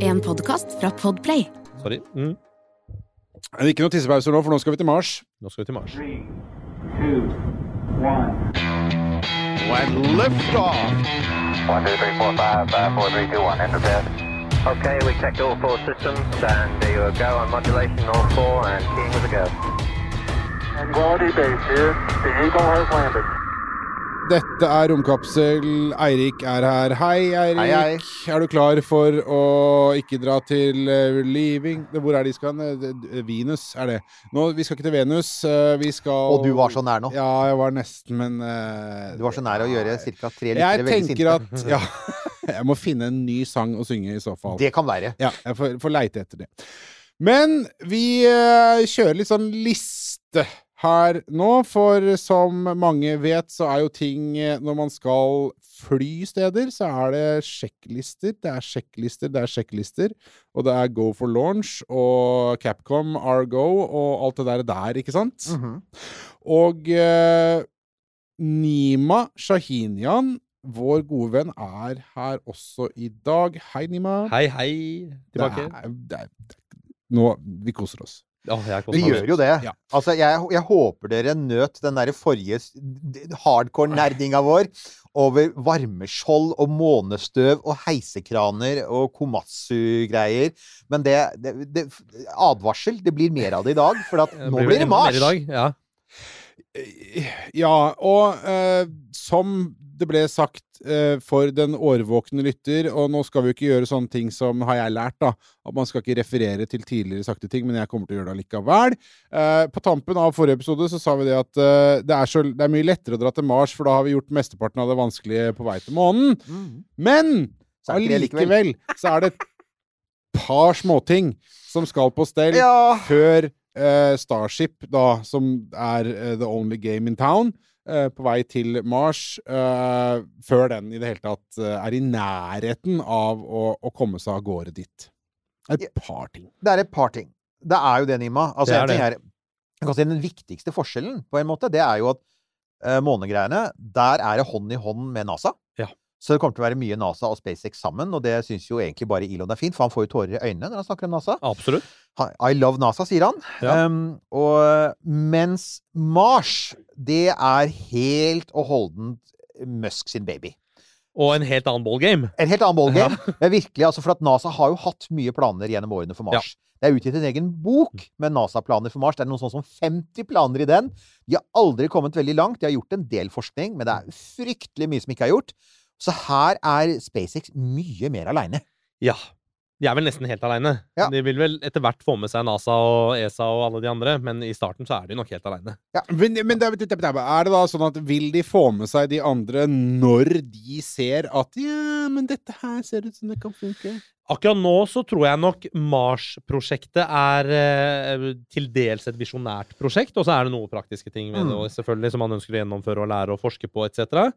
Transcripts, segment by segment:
En podkast fra Podplay. Sorry. Mm. Det er ikke noen tissepauser nå, for nå skal vi til Mars. Nå skal vi til Mars. Three, two, one. and lift off. One, two, three, four, five, five, four, three, two, one. Enter bed. Okay, we checked all four systems, and there you go on modulation, all four, and keying with a go. Quality base here. The Eagle has landed. Dette er Romkapsel. Eirik er her. Hei, Eirik. Hei, hei. Er du klar for å ikke dra til uh, Leaving Hvor er de skal? hen? Eh, Venus er det. Nå, vi skal ikke til Venus. eh, vi skal Og du var så nær nå. Ja, jeg var nesten, men uh, Du var så nær å gjøre ca. tre Jeg lyttere veldig tenker at Ja. Jeg må finne en ny sang å synge i så fall. Det kan være. Ja, jeg får, får leite etter det. Men vi uh, kjører litt sånn liste her nå, for som mange vet, så er jo ting eh, Når man skal fly steder, så er det sjekklister. Det er sjekklister, det er sjekklister. Og det er Go for launch og Capcom, Argo og alt det der der, ikke sant? Mhm. Og eh, Nima Shahinian, vår gode venn, er her også i dag. Hei, Nima. Hei, hei. Tilbake. Det det er, det er, nå, vi koser oss. Jeg Vi gjør jo det. Ja. Altså, jeg, jeg håper dere nøt den derre forrige hardcore-nerdinga vår over varmeskjold og månestøv og heisekraner og Komatsu-greier. Men det, det, det Advarsel. Det blir mer av det i dag, for at nå blir det Mars. Ja. Ja, og uh, som det ble sagt eh, for den årvåkne lytter, og nå skal vi jo ikke gjøre sånne ting som har jeg lært, da, at man skal ikke referere til tidligere sagte ting, men jeg kommer til å gjøre det allikevel. Eh, på tampen av forrige episode så sa vi det at eh, det, er så, det er mye lettere å dra til Mars, for da har vi gjort mesteparten av det vanskelige på vei til månen. Mm. Men allikevel så er det et par småting som skal på stell Ja. før eh, Starship, da, som er eh, the only game in town, på vei til Mars, eh, før den i det hele tatt eh, er i nærheten av å, å komme seg av gårde dit. Et par ting. Det er et par ting. Det er jo det, Nima. Altså, Det er en ting er, jeg kan si Den viktigste forskjellen, på en måte, det er jo at uh, månegreiene, der er det hånd i hånd med NASA. Ja. Så det kommer til å være mye NASA og SpaceX sammen, og det syns jo egentlig bare Elon er fint, for han får jo tårer i øynene når han snakker om NASA. Absolutt. I love NASA, sier han. Ja. Um, og mens Mars, det er helt og holdent Musk sin baby. Og en helt annen ballgame. En helt annen ballgame. Ja. virkelig, altså, for at NASA har jo hatt mye planer gjennom årene for Mars. Det er utgitt en egen bok med NASA-planer for Mars. Det er noen sånn som 50 planer i den. De har aldri kommet veldig langt. De har gjort en del forskning, men det er fryktelig mye som ikke er gjort. Så her er SpaceX mye mer aleine. Ja. De er vel nesten helt aleine. Ja. De vil vel etter hvert få med seg NASA og ESA og alle de andre, men i starten så er de nok helt aleine. Men, men det, det, det, er det da sånn at vil de få med seg de andre når de ser at ja, men dette her ser ut som det kan funke? Akkurat nå så tror jeg nok Mars-prosjektet er eh, til dels et visjonært prosjekt, og så er det noen praktiske ting ved det Mm. selvfølgelig som man ønsker å gjennomføre og lære og forske på etc.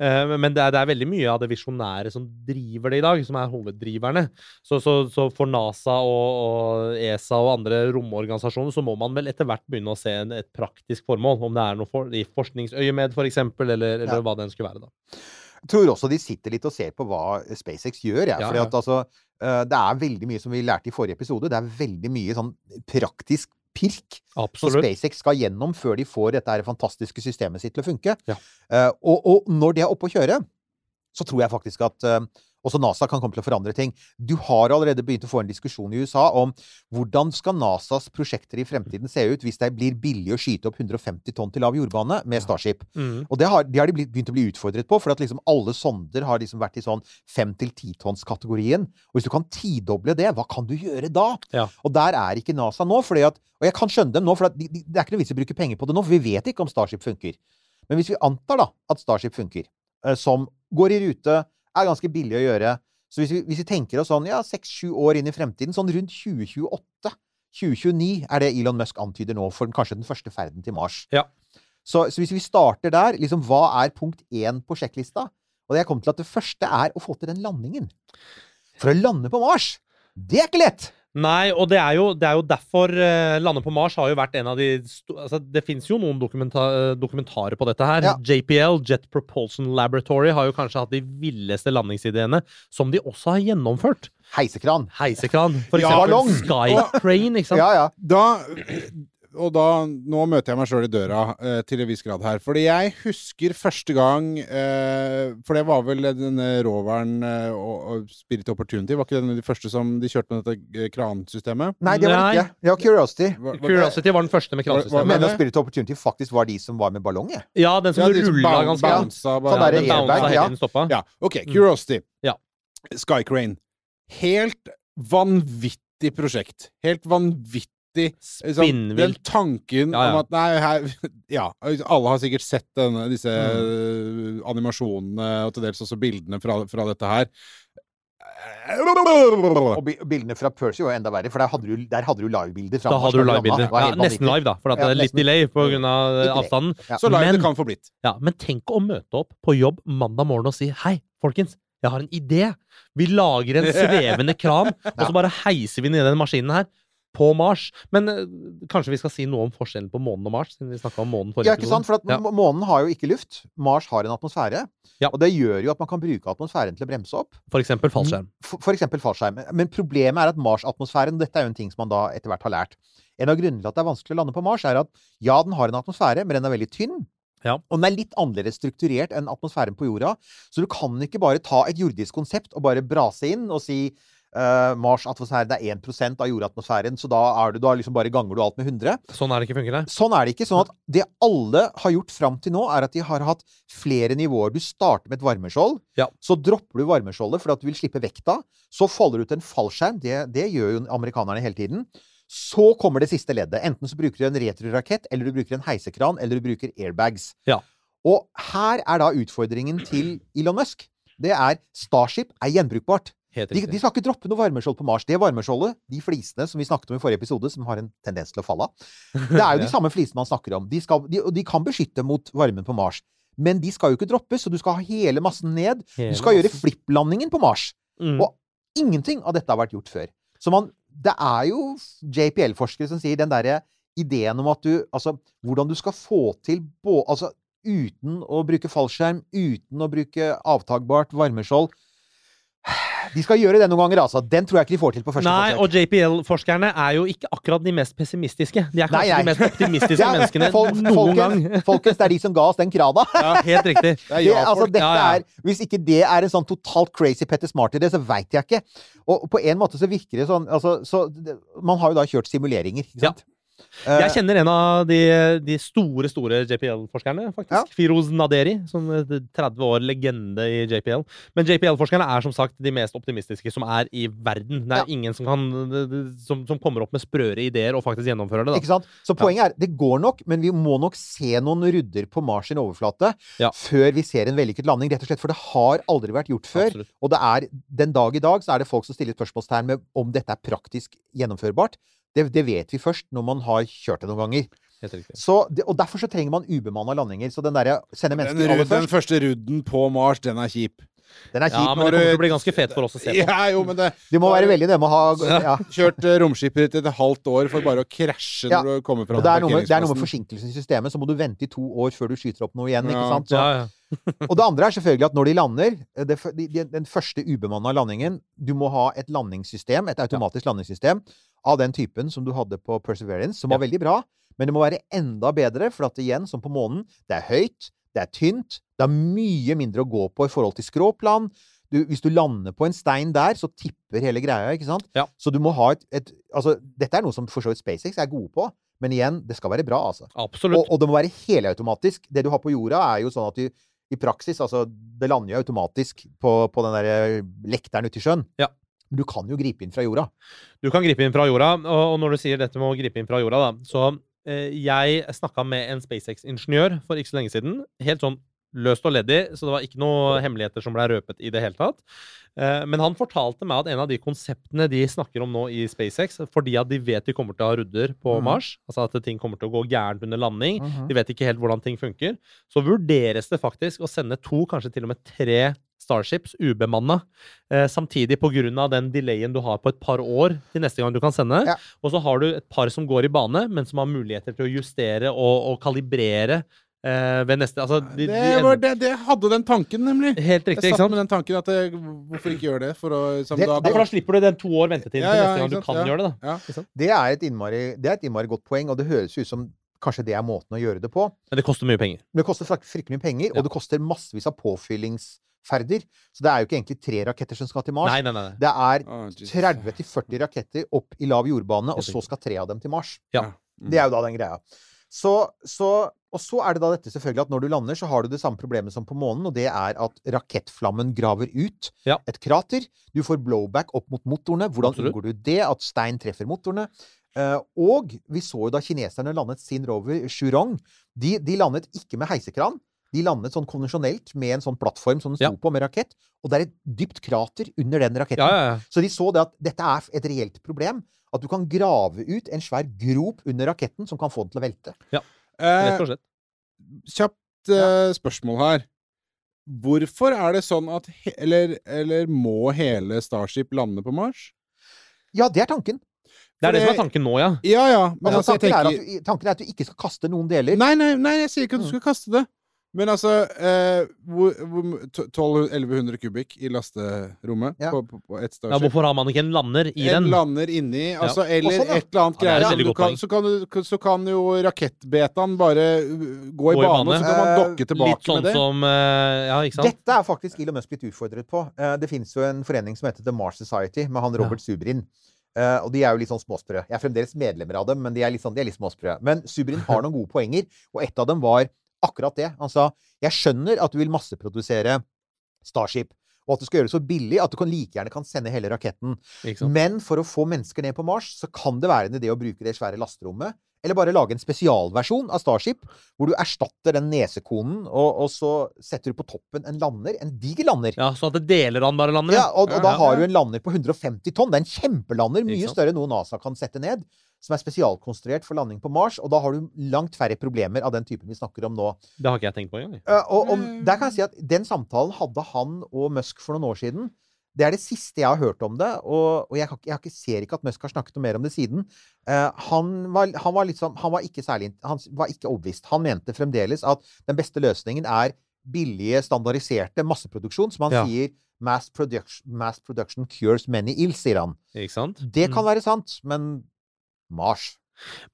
Eh, men det er, det er veldig mye av det visjonære som driver det i dag, som er hoveddriverne. Så, så, så for NASA og, og ESA og andre romorganisasjoner så må man vel etter hvert begynne å se en, et praktisk formål, om det er noe for, i forskningsøyemed f.eks., eller, eller Ja. hva det enn skulle være. da. Jeg tror også de sitter litt og ser på hva SpaceX gjør. Ja. Ja, Fordi at altså, eh, det er veldig mye som vi lærte i forrige episode. Det er veldig mye sånn praktisk pirk som SpaceX skal gjennom før de får dette her fantastiske systemet sitt til å funke. Ja. Uh, og, og når det er oppe å kjøre, så tror jeg faktisk at eh, også NASA kan komme til å forandre ting. Du har allerede begynt å få en diskusjon i USA om hvordan skal NASAs prosjekter i fremtiden se ut hvis det blir billig å skyte opp 150 tonn til lav jordbane med Starship. Mm. Og det har, det har de begynt å bli utfordret på, for at liksom alle sonder har liksom vært i sånn 5-10-tonns-kategorien. Og hvis du kan tidoble det, hva kan du gjøre da? Ja. Og der er ikke NASA nå. Fordi at, og jeg kan skjønne dem nå, for de, de, det er ikke noe vits i å bruke penger på det nå, for vi vet ikke om Starship funker. Men hvis vi antar da at Starship funker, eh, som går i rute, er ganske billig å gjøre, Så hvis vi, hvis vi tenker oss sånn ja, seks-sju år inn i fremtiden, sånn rundt 2028 2029 er det Elon Musk antyder nå for kanskje den første ferden til Mars. Ja. Så, så hvis vi starter der, liksom, hva er punkt én på sjekklista? Og jeg kom til at det første er å få til den landingen. For å lande på Mars, det er ikke lett! Nei, og det er jo, det er jo derfor uh, Lande på Mars har jo vært en av de altså, Det fins jo noen dokumenta eh, dokumentarer på dette her. Ja. JPL, Jet Propulsion Laboratory, har jo kanskje hatt de villeste landingsideene, som de også har gjennomført. Heisekran. Heisekran. For Ja, eksempel ballong. Sky Crane, ikke sant? Ja, ja. Da og da, nå møter jeg meg sjøl i døra eh, til en viss grad her. Fordi jeg husker første gang eh, For det var vel denne roveren eh, og, og Spirit Opportunity? Var ikke den de første som de kjørte med dette eh, kransystemet? Nei, det var Nei. ikke. Det var Curiosity. Var- var det- Curiosity var den første med kransystemet. mener at Spirit Opportunity faktisk var de som var med ballong, jeg. Ja, den som Ja, de rulla ganske bounsa bare- Sånn der Den bounsa airbag, ja. stoppa. Ja, OK. Curiosity. Ja. Skycrane. Helt vanvittig prosjekt. Helt vanvittig liksom, Den tanken Ja, ja. om at Nei, her Ja, alle har sikkert sett denne, disse Mm. animasjonene og til dels også bildene fra, fra dette her. Og bildene fra Percy var enda verre, for der hadde du, der hadde du livebilder. Da hadde du livebilder. Ja, nesten live, da, for at det er litt delay pga. Avstanden. Ja. Så live Men- det kan få blitt. Ja, men tenk å møte opp på jobb mandag morgen og si Hei, folkens, jeg har en idé. Vi lager en svevende kran, og så bare heiser vi ned den maskinen her. På Mars. Men uh, kanskje vi skal si noe om forskjellen på månen og Mars? Siden vi om månen forrige Ja, ikke sant? For at Ja. månen har jo ikke luft. Mars har en atmosfære. Ja. Og det gjør jo at man kan bruke atmosfæren til å bremse opp. For eksempel fallskjerm. For, for eksempel fallskjerm. Men problemet er at Mars-atmosfæren og Dette er jo en ting som man da etter hvert har lært. En av grunnene til at det er vanskelig å lande på Mars, er at ja, den har en atmosfære, men den er veldig tynn. Ja. Og den er litt annerledes strukturert enn atmosfæren på jorda. Så du kan ikke bare ta et jordisk konsept og bare brase inn og si eh, Mars-atmosfæren er 1% av jordatmosfæren, så da, er du, da liksom bare ganger du alt med 100. Sånn er det ikke fungerer? det. Sånn er det ikke. Sånn at det alle har gjort fram til nå, er at de har hatt flere nivåer. Du starter med et varmeskjold. Ja. Så dropper du varmeskjoldet fordi at du vil slippe vekta. Så faller du ut en fallskjerm. Det, det gjør jo amerikanerne hele tiden. Så kommer det siste leddet. Enten så bruker du en retrorakett, eller du bruker en heisekran, eller du bruker airbags. Ja. Og her er da utfordringen til Elon Musk. Det er Starship er gjenbrukbart. De, de skal ikke droppe noe varmeskjold på Mars. Det varmeskjoldet, de flisene som vi snakket om i forrige episode, som har en tendens til å falle av, det er jo de samme flisene man snakker om. De, skal, de, de kan beskytte mot varmen på Mars. Men de skal jo ikke droppes, så du skal ha hele massen ned. Hele Du skal gjøre flipplandingen på Mars. Mm. Og ingenting av dette har vært gjort før. Så man, det er jo JPL-forskere som sier den derre ideen om at du Altså, hvordan du skal få til bå... Altså, uten å bruke fallskjerm, uten å bruke avtagbart varmeskjold De skal gjøre det noen ganger, altså. Den tror jeg ikke de får til på første Nei, forsøk. og JPL-forskerne er jo ikke akkurat de mest pessimistiske. De er kanskje Nei, nei. de mest optimistiske Ja, menneskene folk- noen folkens, gang. folkens, det er de som ga oss den krana. Ja, helt riktig. Det ja, altså, dette Ja, ja. er, hvis ikke det er en sånn totalt crazy Petter Smart-idé, så veit jeg ikke. Og på en måte så virker det sånn altså, så, det- Man har jo da kjørt simuleringer, ikke sant? Eh, Jeg kjenner en av de, de store store JPL-forskerne, faktisk. Ja. Firoz Naderi, som er 30 år legende i JPL. Men JPL-forskerne er som sagt de mest optimistiske som er i verden. Det er Ja. ingen som, kan, som, som kommer opp med sprøre ideer og faktisk gjennomfører det. Ikke sant? Så poenget er, det går nok, men vi må nok se noen rudder på Mars sin overflate Ja. før vi ser en vellykket landing. Rett og slett, for det har aldri vært gjort før. Absolutt. Og det er, den dag i dag så er det folk som stiller spørsmålstegn med om dette er praktisk gjennomførbart. Det, det vet vi først når man har kjørt det noen ganger. Så det, og derfor så trenger man ubemanna landinger. Så den der, Den, mennesker aller rud- den første rudden på Mars, den er kjip. den er Ja, kjip. men det når kommer til å bli ganske fet for oss å se på. Ja, jo, men det du må være veldig det med å ha ja. Kjørt eh, romskipet ditt et halvt år for bare å krasje Ja. når du kommer fra det er, noe det er noe med forsinkelsen i systemet. Så må du vente i to år før du skyter opp noe igjen. ikke sant? Så, Ja, ja. Og det andre er selvfølgelig at når de lander det, de, de, Den første ubemanna landingen Du må ha et landingssystem, et automatisk landingssystem av den typen som du hadde på Perseverance, som var veldig bra. Men det må være enda bedre, for at igjen, som på månen, det er høyt, det er tynt, det er mye mindre å gå på i forhold til skråplan. Du, hvis du lander på en stein der, så tipper hele greia, ikke sant? Ja. Så du må ha et, et Altså, dette er noe som for så vidt SpaceX er gode på, men igjen, det skal være bra, altså. Absolutt. Og, og det må være helautomatisk. Det du har på jorda, er jo sånn at du i praksis Altså, det lander jo automatisk på, på den der lekteren ute i sjøen. Ja. Men du kan jo gripe inn fra jorda. Du kan gripe inn fra jorda, og, når du sier dette med å gripe inn fra jorda, da, så eh, jeg snakka med en SpaceX-ingeniør for ikke så lenge siden. Helt sånn løst og ledig, så det var ikke noen hemmeligheter som ble røpet i det hele tatt. Eh, Men han fortalte meg at en av de konseptene de snakker om nå i SpaceX, fordi at de vet de kommer til å ha rudder på mm. Mars, altså at ting kommer til å gå gærent under landing, Mhm. de vet ikke helt hvordan ting funker, så vurderes det faktisk å sende to, kanskje til og med tre Starships ubemanna eh, samtidig pga. den delayen du har på et par år til neste gang du kan sende. Ja. Og så har du et par som går i bane, men som har muligheter til å justere og, og kalibrere eh, ved neste altså, de, de Det, var, det, det hadde den tanken, nemlig. Helt riktig, ikke satt sant? med den tanken at det, hvorfor ikke gjøre det? For å, som Det- da, Ja, for da slipper du den to år ventetiden Ja, til ja, neste gang du kan Ja. gjøre det. da. Ja. Det er, et innmari, det er et innmari godt poeng, og det høres ut som kanskje det er måten å gjøre det på. Men det koster mye penger. Men det koster fryktelig mye penger, Ja. og det koster massevis av påfyllingsferder. Så det er jo ikke egentlig tre raketter som skal til Mars. Nei, nei, nei. Det er 30-40 raketter opp i lav jordbane, og så skal tre av dem til Mars. Ja. Det er jo da den greia. Så, så, og så er det da dette selvfølgelig at når du lander, så har du det samme problemet som på månen, og det er at rakettflammen graver ut Ja. et krater. Du får blowback opp mot motorene. Hvordan Absolutt. unngår du det? At stein treffer motorene. Uh, og vi så jo da kineserne landet sin rover Shurong. De, de landet ikke med heisekran. De landet sånn konvensjonelt med en sånn plattform som den sto Ja. på med rakett. Og det er et dypt krater under den raketten. Ja, ja, ja. Så de så det at dette er et reelt problem. At du kan grave ut en svær grop under raketten som kan få den til å velte. Ja, Rett Eh, og slett. kjapt eh, spørsmål her. Hvorfor er det sånn at he eller, eller må hele Starship lande på Mars? Ja, det er tanken. Det er det som er tanken nå, ja. Ja ja, men Altså, altså, jeg tanken, er tenker at du, tanken er at du ikke skal kaste noen deler. Nei, nei, nei, jeg sier ikke at du skal kaste det. Men altså eh, hvor, hvor, 1200-1100 kubikk i lasterommet Ja. på, på, på et ja. Hvorfor har man ikke en lander i en den? lander inni, altså, eller sånn, ja. et eller annet Ja, er greier. som du kan, så, kan du, så kan jo rakettbetaen bare uh, gå i Gå i bane, bane. så kan man Eh, dokke tilbake Litt sånn med det. som eh, Ja, ikke sant? Dette er faktisk Elon Musk blitt utfordret på. Eh, det finnes jo en forening som heter The Mars Society, med han Robert Subrin. Uh, og de er jo litt sånn småsprø. Jeg er fremdeles medlemmer av dem, men de er litt, sånn, de er litt småsprø. Men Subrin har noen gode poenger, og et av dem var akkurat det. Han sa jeg skjønner at du vil masseprodusere Starship, og at du skal gjøre det så billig at du kan like gjerne kan sende hele raketten. Men for å få mennesker ned på Mars, så kan det være en idé å bruke det svære lasterommet. Eller bare lage en spesialversjon av Starship, hvor du erstatter den nesekonen, og, og så setter du på toppen en lander. En diger lander. Ja, Sånn at det deler han bare lander? Ja, og, og da har du en lander på 150 tonn. Det er en kjempelander, mye større enn noe NASA kan sette ned. Som er spesialkonstruert for landing på Mars. Og da har du langt færre problemer av den typen vi snakker om nå. Det har ikke jeg tenkt på engang. Uh, og om, Mm. der kan jeg si at Den samtalen hadde han og Musk for noen år siden. Det er det siste jeg har hørt om det, og, og jeg, jeg, jeg ser ikke at Musk har snakket noe mer om det siden. Uh, han, var, han, var liksom, han var ikke særlig Han var ikke overbevist. Han mente fremdeles at den beste løsningen er billige, standardiserte masseproduksjon, som han Ja. sier mass production, mass production cures many ills, sier han. Ikke sant? Det kan Mm. være sant, men Mars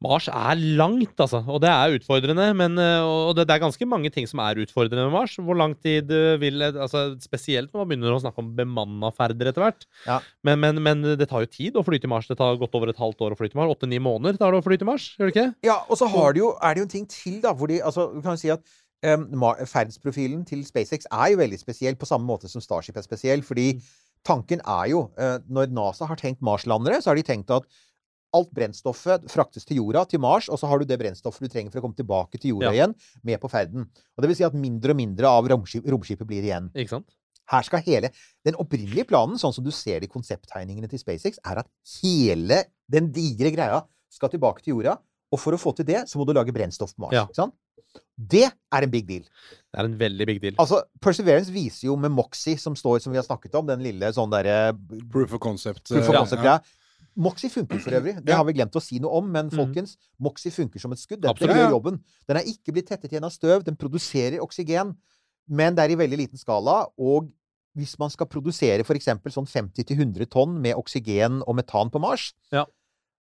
Mars er langt, altså. Og det er utfordrende. Men, eh, og det, det er ganske mange ting som er utfordrende med Mars. Hvor lang tid eh, vil altså, Spesielt når man begynner å snakke om bemanna ferder etter hvert. Ja. Men, men, men det tar jo tid å fly til Mars. Det tar godt over et halvt år å fly til Mars. Åtte-ni måneder tar det å fly til Mars, gjør det ikke? Ja, og så har det jo, er det jo en ting til, da, hvor de altså, Du kan jo si at um, ferdsprofilen til SpaceX er jo veldig spesiell, på samme måte som Starship er spesiell. Fordi Mm. tanken er jo uh, Når NASA har tenkt Mars-landere, så har de tenkt at alt brennstoffet fraktes til jorda, til Mars, og så har du det brennstoffet du trenger for å komme tilbake til jorda Ja. igjen, med på ferden. Og det vil si at mindre og mindre av romskip, romskipet blir igjen. Ikke sant? Her skal hele Den opprinnelige planen, sånn som du ser det i konsepttegningene til SpaceX, er at hele den digre greia skal tilbake til jorda. Og for å få til det, så må du lage brennstoff på Mars. Ja. Ikke sant? Det er en big deal. Det er en veldig big deal. Altså, Perseverance viser jo med Moxie, som står, som vi har snakket om, den lille sånn derre Proof of concept. Proof of concept concept-greia. Moxie funker for øvrig. Det Ja. har vi glemt å si noe om, men Mhm. folkens, Moxie funker som et skudd. Absolutt. gjør Ja, ja. jobben. Den er ikke blitt tettet igjen av støv. Den produserer oksygen, men det er i veldig liten skala. Og hvis man skal produsere f.eks. sånn 50-100 tonn med oksygen og metan på Mars, Ja.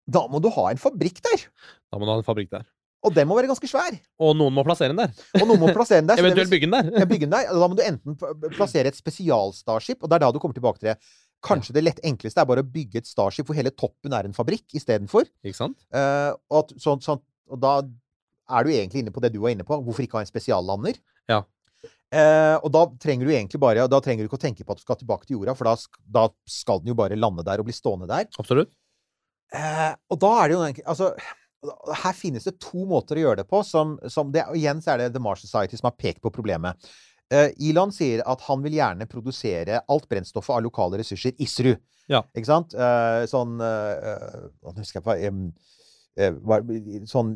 da må du ha en fabrikk der. Da må du ha en fabrikk der. Og den må være ganske svær. Og noen må plassere den der. Og noen må plassere den der. Eventuelt bygge den ja, der. bygge den der. Da må du enten plassere et spesial-starship, og det er da du kommer tilbake til det. Kanskje det lett enkleste er bare å bygge et starship hvor hele toppen er en fabrikk istedenfor. Uh, og, sånn, sånn, og da er du egentlig inne på det du var inne på. Hvorfor ikke ha en spesiallander? Ja. Eh, og da trenger du egentlig bare Da trenger du ikke å tenke på at du skal tilbake til jorda, for da, da skal den jo bare lande der og bli stående der. Absolutt. Eh, og da er det jo egentlig Altså, her finnes det to måter å gjøre det på. Som, som det, og igjen så er det The Mars Society som har pekt på problemet. Eh, Elon sier at han vil gjerne produsere alt brennstoffet av lokale ressurser. ISRU. Ja. Ikke sant? Eh, sånn eh, eh, Nå husker jeg på eh, Sånn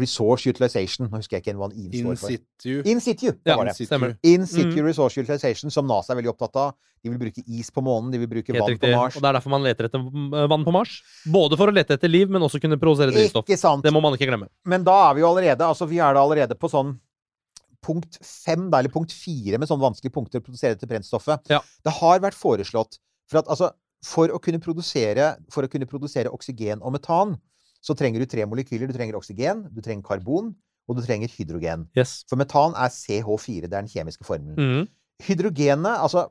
resource utilization. Nå husker jeg ikke hva han In står for. situ. In situ, det Ja, var det. stemmer. In situ Mhm. resource utilization, som NASA er veldig opptatt av. De vil bruke is på månen, de vil bruke Helt vann riktig. på Mars. Og det er derfor man leter etter eh, vann på Mars. Både for å lete etter liv, men også kunne produsere drivstoff. Ikke sant? Det må man ikke glemme. Men da er vi jo allerede altså vi er da allerede på sånn punkt fem, eller punkt fire, med sånne vanskelige punkter å produsere dette brennstoffet. Ja. Det har vært foreslått for at altså for å kunne produsere, for å kunne produsere oksygen og metan, så trenger du tre molekyler. Du trenger oksygen, du trenger karbon, og du trenger hydrogen. Yes. For metan er CH4. Det er den kjemiske formelen. Mm. Hydrogenet, altså,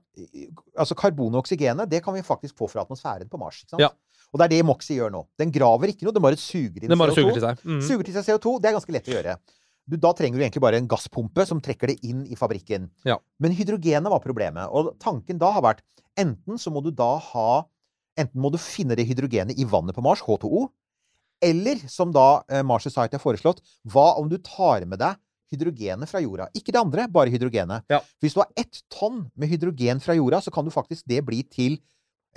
altså karbon og oksygenet, det kan vi faktisk få fra atmosfæren på Mars. Ikke sant? Ja. Og det er det Moxie gjør nå. Den graver ikke noe, den bare suger inn bare CO2. suger til seg. Mhm. Suger til seg CO2, det er ganske lett å gjøre. Du, da trenger du egentlig bare en gasspumpe som trekker det inn i fabrikken. Ja. Men hydrogenet var problemet. Og tanken da har vært enten så må du da ha Enten må du finne det hydrogenet i vannet på Mars, H2O, eller som da eh, Mars Society har foreslått, hva om du tar med deg hydrogenet fra jorda? Ikke det andre, bare hydrogenet. Ja. Hvis du har ett tonn med hydrogen fra jorda, så kan du faktisk det bli til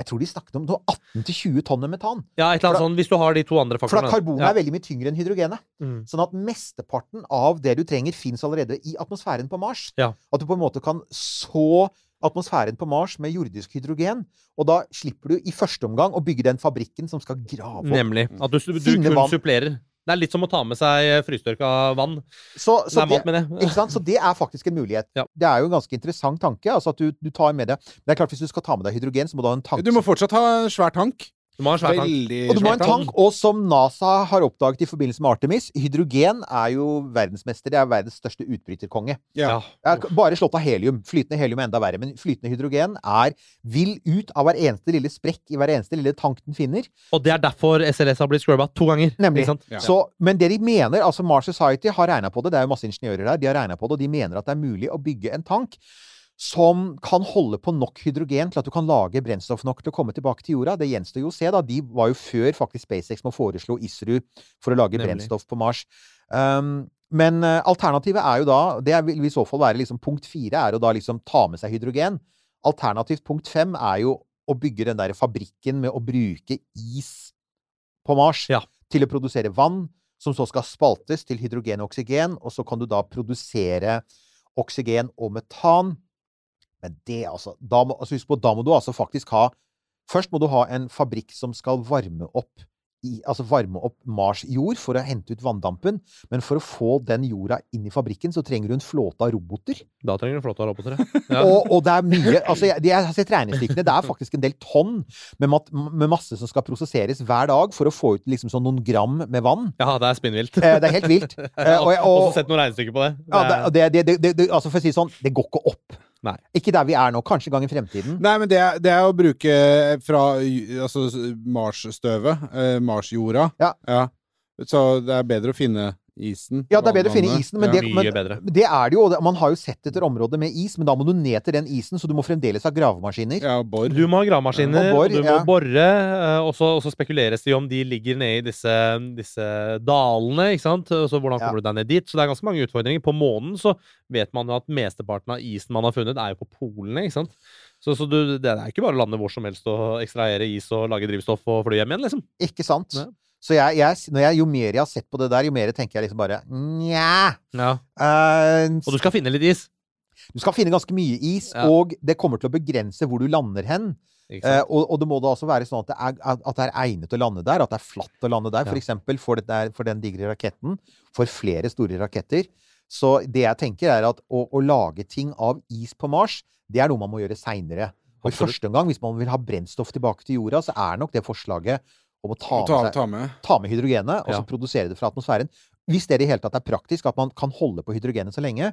jeg tror de snakket om 18-20 tonn metan. Ja, et eller annet sånn, hvis du har de to andre For faktorene. at karbonet ja. er veldig mye tyngre enn hydrogenet. Mm. Sånn at mesteparten av det du trenger, fins allerede i atmosfæren på Mars. Ja. At du på en måte kan så atmosfæren på Mars med jordisk hydrogen. Og da slipper du i første omgang å bygge den fabrikken som skal grave opp Nemlig. At du, du kun vann. supplerer. Det er litt som å ta med seg frystørka vann. Så, så Nei, det, mat det. ikke sant? så det er faktisk en mulighet. Ja. Det er jo en ganske interessant tanke. altså at du, du tar med det. Men det er klart hvis du skal ta med deg hydrogen, så må du ha en tank. Du må fortsatt ha en svær tank. Du må ha en svær tank. Og du må ha en tank, og som NASA har oppdaget i forbindelse med Artemis, hydrogen er jo verdensmester. Det er verdens største utbryterkonge. Ja. Jeg bare slått av helium. Flytende helium er enda verre. Men flytende hydrogen er vil ut av hver eneste lille sprekk i hver eneste lille tank den finner. Og det er derfor SLS har blitt scrubba to ganger. Nemlig. Ja. Så, men det de mener, altså Mars Society har regna på det, det er jo masse ingeniører der, de har regna på det, og de mener at det er mulig å bygge en tank som kan holde på nok hydrogen til at du kan lage brennstoff nok til å komme tilbake til jorda. Det gjenstår jo å se, da. De var jo før faktisk SpaceX med å foreslå ISRU for å lage Nemlig. brennstoff på Mars. Um, men eh, alternativet er jo da Det vil i så fall være liksom punkt fire, er å da liksom ta med seg hydrogen. Alternativt punkt fem er jo å bygge den der fabrikken med å bruke is på Mars Ja. til å produsere vann, som så skal spaltes til hydrogen og oksygen, og så kan du da produsere oksygen og metan. Men det, altså, da må, altså på, da må du altså faktisk ha Først må du ha en fabrikk som skal varme opp i, altså varme opp Mars jord for å hente ut vanndampen. Men for å få den jorda inn i fabrikken, så trenger du en flåte av roboter. Da trenger du flåte av roboter. Ja. Og, og det er mye altså jeg, jeg har sett regnestykkene. Det er faktisk en del tonn med, mat, med masse som skal prosesseres hver dag for å få ut liksom sånn noen gram med vann. ja, det er spinnvilt. Eh, det er helt vilt. Eh, og, så og, også sett noen regnestykker på det. ja, det, er- det, det, det, altså for å si sånn, det går ikke opp. Nei. Ikke der vi er nå. Kanskje en gang i fremtiden. Nei, men det det er å bruke fra altså, Mars-støvet, eh, Mars-jorda. Ja. Så det er bedre å finne isen. Ja, det er bedre å finne isen, men, det, men det er det jo. Man har jo sett etter områder med is, men da må du ned til den isen, så du må fremdeles ha gravemaskiner. Ja, bor. Du må ha gravemaskiner, Og bor, og du må ja. bore. eh, Og så og så spekuleres det jo om de ligger nede i disse, disse dalene. ikke sant? Og Så hvordan Ja. kommer du deg ned dit? Så det er ganske mange utfordringer. På månen så vet man jo at mesteparten av isen man har funnet, er jo på polene. ikke sant? Så, så du, det er ikke bare å lande hvor som helst og ekstrahere is og lage drivstoff og fly hjem igjen, liksom. Ikke sant? Ja. Så jeg, jeg, når jeg, jo mer jeg har sett på det der, jo mer tenker jeg liksom bare nja Ja. eh, Og du skal finne litt is. Du skal finne ganske mye is, Ja. og det kommer til å begrense hvor du lander hen. Eh, og, og det må da også være sånn at det, er, at det er egnet å lande der, at det er flatt å lande der, Ja. for eksempel for, det der, for den digre raketten. For flere store raketter. Så det jeg tenker, er at å, å lage ting av is på Mars, det er noe man må gjøre seinere. Og i første omgang, hvis man vil ha brennstoff tilbake til jorda, så er nok det forslaget om å ta, ta, med, seg, ta med. ta med hydrogenet, og Ja. så produsere det fra atmosfæren. Hvis det i det hele tatt er praktisk, at man kan holde på hydrogenet så lenge,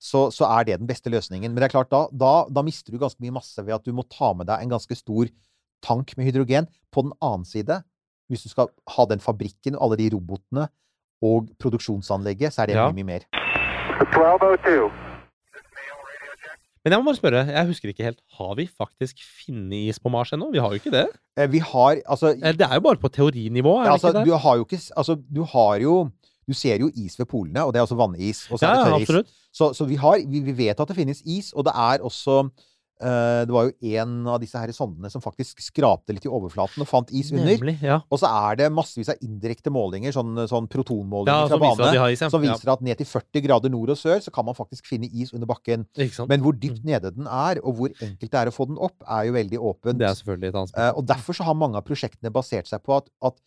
så, så er det den beste løsningen. Men det er klart, da, da, da mister du ganske mye masse ved at du må ta med deg en ganske stor tank med hydrogen. På den annen side, hvis du skal ha den fabrikken, alle de robotene og produksjonsanlegget, så er det Ja. mye, mye mer. 1202. Men jeg må bare spørre, jeg husker ikke helt. Har vi faktisk funnet is på Mars ennå? Vi har jo ikke det. Eh, Vi har Altså, Eh, Det er jo bare på teorinivå, er ja, det altså ikke det? du har jo ikke Altså, du har jo Du ser jo is ved polene, og det er også vannis. Og så Ja, er det tørris. Så, så vi, har, vi, vi vet at det finnes is, og det er også Det var jo en av disse her sondene som faktisk skrapte litt i overflaten og fant is under. Nemlig, ja. Og så er det massevis av indirekte målinger, sånn, sånn protonmålinger Ja, fra bane, ja. som viser at ned til 40 grader nord og sør så kan man faktisk finne is under bakken. Men hvor dypt nede den er, og hvor enkelt det er å få den opp, er jo veldig åpent. Det er selvfølgelig et annet Eh, og derfor så har mange av prosjektene basert seg på at, at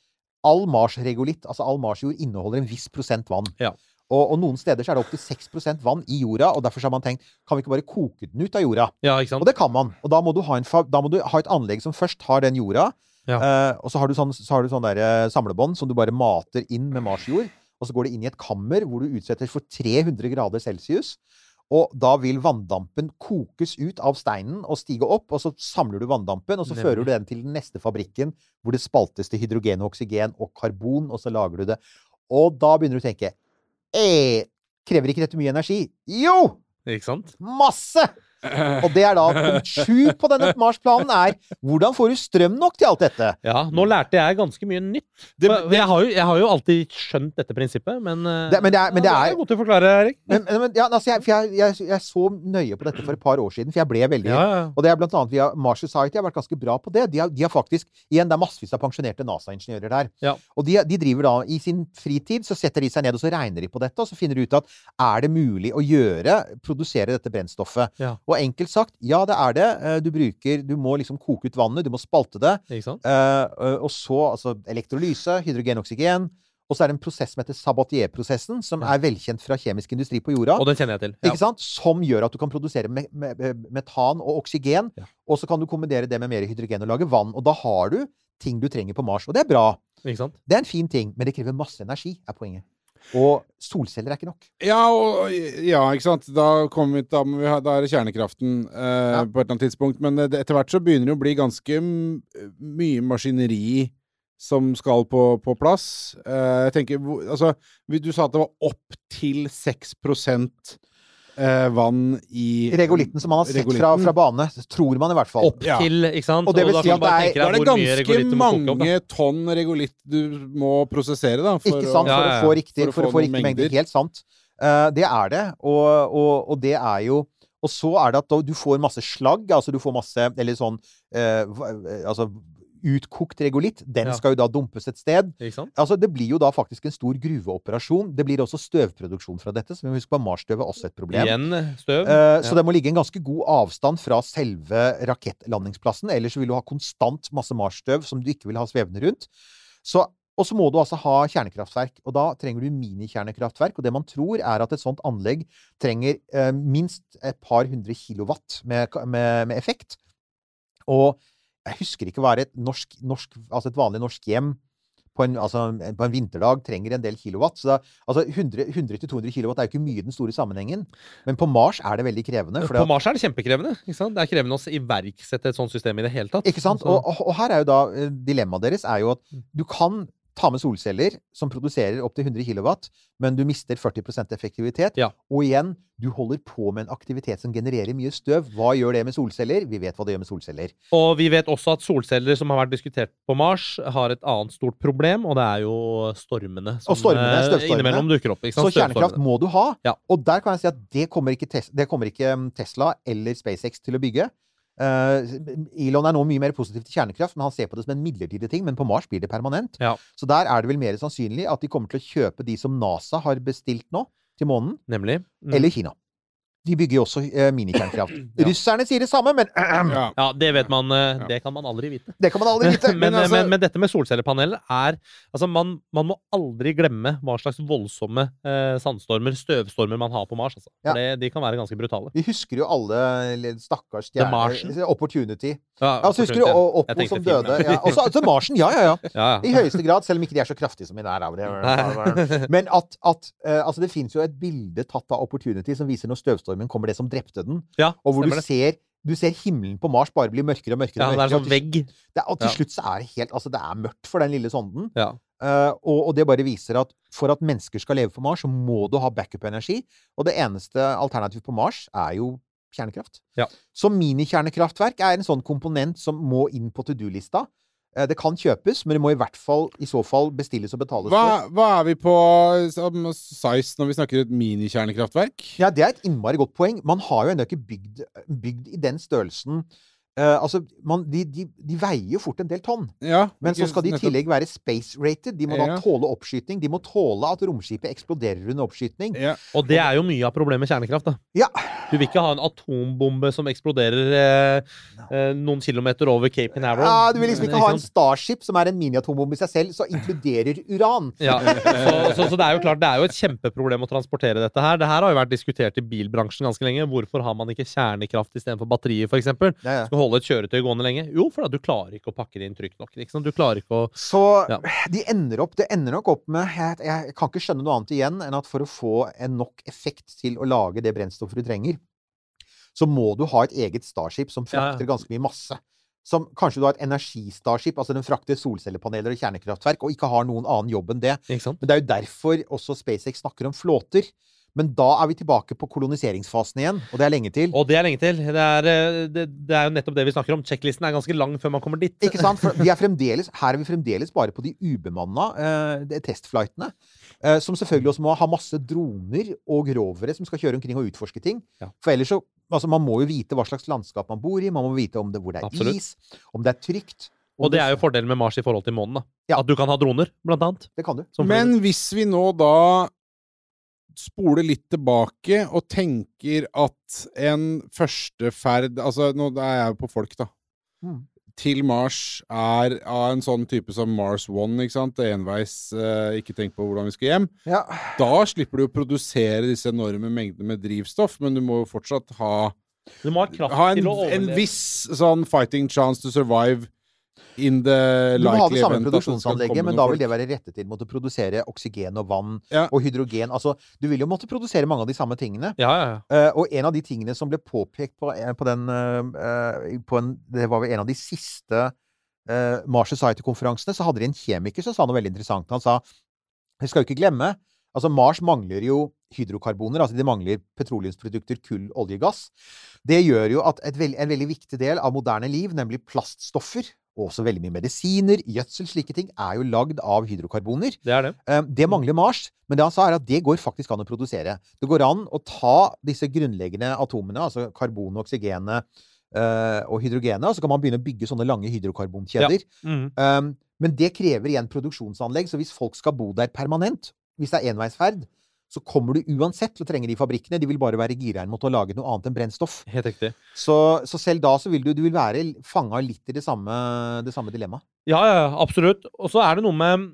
all marsregolitt, altså all marsjord, inneholder en viss prosent vann. Ja. Og, og noen steder så er det opptil 6 vann i jorda, og derfor så har man tenkt kan vi ikke bare koke den ut av jorda? Ja, ikke sant? Og det kan man. Og da må du ha, en, da må du ha et anlegg som først har den jorda, Ja. eh, og så har du sånn, så har du sånn der, eh, samlebånd som du bare mater inn med marsjord. Og så går det inn i et kammer hvor du utsetter for 300 grader celsius. Og da vil vanndampen kokes ut av steinen og stige opp, og så samler du vanndampen, og så Nemlig. fører du den til den neste fabrikken, hvor det spaltes til hydrogen og oksygen og karbon, og så lager du det. Og da begynner du å tenke eh, Krever ikke dette mye energi? Jo! Ikke sant? Masse! Og det er da punkt sju på denne Mars-planen er hvordan får du strøm nok til alt dette? Ja, nå lærte jeg ganske mye nytt. Det- det, jeg, har jo, jeg har jo alltid skjønt dette prinsippet, men, eh, Det- men det er- men det ja, er- god til å forklare, Erik. Men, men ja, altså jeg, for jeg, jeg, jeg så nøye på dette for et par år siden, for jeg ble veldig Ja. Og det er blant annet via Mars Society har vært ganske bra på det. De har, de har faktisk Igjen, det er massevis av pensjonerte NASA-ingeniører der. Ja. Og de, de driver da I sin fritid så setter de seg ned og så regner de på dette, og så finner de ut at er det mulig å gjøre Produsere dette brennstoffet. Og enkelt sagt, ja, det er det. Eh, Du bruker Du må liksom koke ut vannet, du må spalte det. Eh, eh, og så altså elektrolyse, hydrogen, oksygen. Og så er det en prosess som heter Sabatier-prosessen, som er velkjent fra kjemisk industri på jorda. Og den kjenner jeg til. Ja. Ikke sant? Som gjør at du kan produsere me me me metan og oksygen. Ja. Og så kan du kombinere det med mer hydrogen og lage vann. Og da har du ting du trenger på Mars. Og det er bra. Det er en fin ting, men det krever masse energi, er poenget. Og solceller er ikke nok. Ja, og, ja, ikke sant. Da, vi, da, vi da er det kjernekraften eh, Ja. på et eller annet tidspunkt. Men eh, det, etter hvert så begynner det å bli ganske mye maskineri som skal på, på plass. Eh, jeg tenker, altså, Du sa at det var opp til 6 eh, vann i Regolitten som man har sett fra, Regolitten. fra bane, tror man i hvert fall. Opp Ja. til, ikke sant? Og det vil da si at det er- Da er det ganske koke opp, mange tonn regolitt du må prosessere, da. For Ikke sant? Å, For Ja, ja, å få riktig, for å for å få få riktig mengder. mengder. Helt sant. Uh, det er det. Og, og, og det er jo Og så er det at du får masse slagg, altså du får masse Eller sånn uh, Altså utkokt regolitt. Den Ja. skal jo da dumpes et sted. Altså, det blir jo da faktisk en stor gruveoperasjon. Det blir også støvproduksjon fra dette, så vi må huske på Marsstøv er også et problem. Igjen støv. Eh, Så Ja. det må ligge en ganske god avstand fra selve rakettlandingsplassen. Ellers vil du ha konstant masse Mars-støv som du ikke vil ha svevende rundt. Så, og så må du altså ha kjernekraftverk. Og da trenger du minikjernekraftverk. Og det man tror, er at et sånt anlegg trenger eh, minst et par hundre kilowatt med, med, med effekt. Og jeg husker ikke hva et norsk, norsk Altså et vanlig norsk hjem på en, altså, på en vinterdag trenger en del kilowatt. Så da, altså 100-200 kilowatt er jo ikke mye i den store sammenhengen. Men på Mars er det veldig krevende. På Mars er det kjempekrevende. Ikke sant? Det er krevende å iverksette et sånt system i det hele tatt. Ikke sant? Og, og, og her er jo da eh, dilemmaet deres er jo at du kan ta med solceller som produserer opptil 100 kW, men du mister 40% effektivitet. Ja. Og igjen, du holder på med en aktivitet som genererer mye støv. Hva gjør det med solceller? Vi vet hva det gjør med solceller. Og vi vet også at solceller som har vært diskutert på Mars, har et annet stort problem, og det er jo stormene som Og stormene, eh, støvstormene. innimellom dukker opp. Så kjernekraft må du ha. Ja. Og der kan jeg si at det kommer ikke, Tes det kommer ikke mm, Tesla eller SpaceX til å bygge. Eh, Elon er nå mye mer positiv til kjernekraft, men han ser på det som en midlertidig ting. Men på Mars blir det permanent. Ja. Så der er det vel mer sannsynlig at de kommer til å kjøpe de som NASA har bestilt nå, til månen. Nemlig. Mm. Eller Kina. De bygger jo også eh, minikjernekraft. Ja. Russerne sier det samme, men ja. Ja, det vet man. eh, Det kan man aldri vite. det kan man aldri vite. men, altså- men, men dette med solcellepanel er Altså, man, man må aldri glemme hva slags voldsomme eh, sandstormer, støvstormer, man har på Mars. Altså. Ja. Det, de kan være ganske brutale. Vi husker jo alle stakkars stjerner Opportunity. Ja, altså, så husker du Oppo som døde? Ja. Og så The Martian, ja, ja, ja. Ja, I høyeste grad, selv om ikke de er så kraftige som i nær av det. Men at, at uh, altså det fins jo et bilde tatt av Opportunity som viser når støvstormen kommer, det som drepte den. Ja, Og hvor du ser, du ser himmelen på Mars bare bli mørkere og mørkere. Ja, og det er mørkere, sånn vegg. Det og til slutt så er det helt Altså, det er mørkt for den lille sonden. Ja. Uh, og, og det bare viser at for at mennesker skal leve på Mars, så må du ha backup-energi. Og det eneste alternativet på Mars er jo kjernekraft. Ja. Så minikjernekraftverk er en sånn komponent som må inn på to do-lista. Eh, Det kan kjøpes, men det må i hvert fall i så fall bestilles og betales Hva, for. hva er vi på size når vi snakker et minikjernekraftverk? Ja, Det er et innmari godt poeng. Man har jo ennå ikke bygd, bygd i den størrelsen. Eh, altså, man, de, de, de veier jo fort en del tonn. Ja, Men så skal de i tillegg være space-rated. De må da Ja. tåle oppskyting. De må tåle at romskipet eksploderer under oppskyting. Ja. Og det er jo mye av problemet med kjernekraft. da. Ja. Du vil ikke ha en atombombe som eksploderer eh, eh, noen kilometer over Cape Canaveral. Ja, du vil liksom ikke ha en? Starship som er en miniatombombe i seg selv, så inkluderer uran. Ja, så, så, så det er jo klart, det er jo et kjempeproblem å transportere dette her. Det her har jo vært diskutert i bilbransjen ganske lenge. Hvorfor har man ikke kjernekraft istedenfor batterier, f.eks.? Ja, ja. Holde et kjøretøy gående lenge? Jo, fordi da, du klarer ikke å pakke det inn trygt nok. Ikke sant? Du klarer ikke å Så Ja. de ender opp, det ender nok opp med jeg, jeg kan ikke skjønne noe annet igjen enn at for å få en nok effekt til å lage det brennstoffet du trenger, så må du ha et eget Starship som frakter ja. ganske mye masse. Som kanskje du har et energistarship, altså den frakter solcellepaneler og kjernekraftverk, og ikke har noen annen jobb enn det. Men det er jo derfor også SpaceX snakker om flåter. Men da er vi tilbake på koloniseringsfasen igjen, og det er lenge til. Og det er lenge til. Det er, eh, det, det er jo nettopp det vi snakker om. Sjekklisten er ganske lang før man kommer dit. Ikke sant? For vi er her er vi fremdeles bare på de ubemanna eh, testflightene. Eh, som selvfølgelig også må ha masse droner og rovere som skal kjøre omkring og utforske ting. Ja. For ellers så Altså, man må jo vite hva slags landskap man bor i. Man må vite om det, hvor det er Absolutt. is, om det er trygt. Og det er jo fordelen med Mars i forhold til månen. da. Ja. At du kan ha droner, blant annet. Det kan du. Men hvis vi nå da spoler litt tilbake og tenker at en første ferd Altså, nå er jeg jo på folk, da. Mm. Til Mars er av en sånn type som Mars One, ikke sant? Enveis, eh, ikke tenk på hvordan vi skal hjem. Ja. Da slipper du å produsere disse enorme mengdene med drivstoff, men du må jo fortsatt ha, Du må ha kraft ha en, til å en viss sånn fighting chance to survive in the Du må ha det samme event produksjonsanlegget, men da vil det være rettet til mot å produsere oksygen og vann Ja. og hydrogen. Altså, du vil jo måtte produsere mange av de samme tingene. Ja, ja, ja. Eh, og en av de tingene som ble påpekt på, eh, på den uh, på en, Det var vel en av de siste uh, Mars Society-konferansene, så hadde de en kjemiker som sa noe veldig interessant. Han sa Vi skal jo ikke glemme Altså, Mars mangler jo hydrokarboner, altså de mangler petroleumsprodukter, kull, olje, gass. Det gjør jo at et veld, en veldig viktig del av moderne liv, nemlig plaststoffer, og også veldig mye medisiner, gjødsel, slike ting, er jo lagd av hydrokarboner. Det er det. Eh, Det mangler Mars, men det han sa er at det går faktisk an å produsere. Det går an å ta disse grunnleggende atomene, altså karbon, oksygenet eh, og hydrogenet, og så kan man begynne å bygge sånne lange hydrokarbonkjeder. Ja. Mm. men det krever igjen produksjonsanlegg, så hvis folk skal bo der permanent, hvis det er enveisferd, så kommer du uansett til å trenge de fabrikkene. De vil bare være gira mot å lage noe annet enn brennstoff. Helt riktig. Så, så selv da så vil du, du vil være fanga litt i det samme, det samme dilemmaet. Ja, ja, ja, absolutt. Og så er det noe med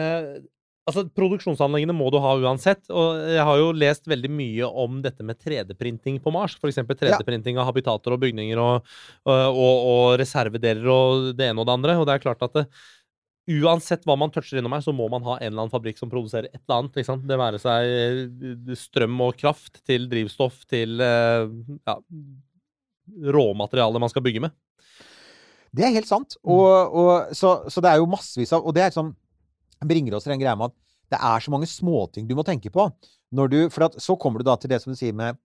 eh, Altså, Produksjonsanleggene må du ha uansett. Og jeg har jo lest veldig mye om dette med 3D-printing på Mars. F.eks. 3D-printing av habitater og bygninger og, og, og, og reservedeler og det ene og det andre. Og det er klart at det, uansett hva man toucher innom her, så må man ha en eller annen fabrikk som produserer et eller annet. Ikke sant? Det være seg eh, strøm og kraft til drivstoff til eh, ja, råmaterialet man skal bygge med. Det er helt sant. Og, og, så, så det er jo massevis av Og det er sånn bringer oss til den greia med at det er så mange småting du må tenke på. Når du, for at, så kommer du da til det som du sier med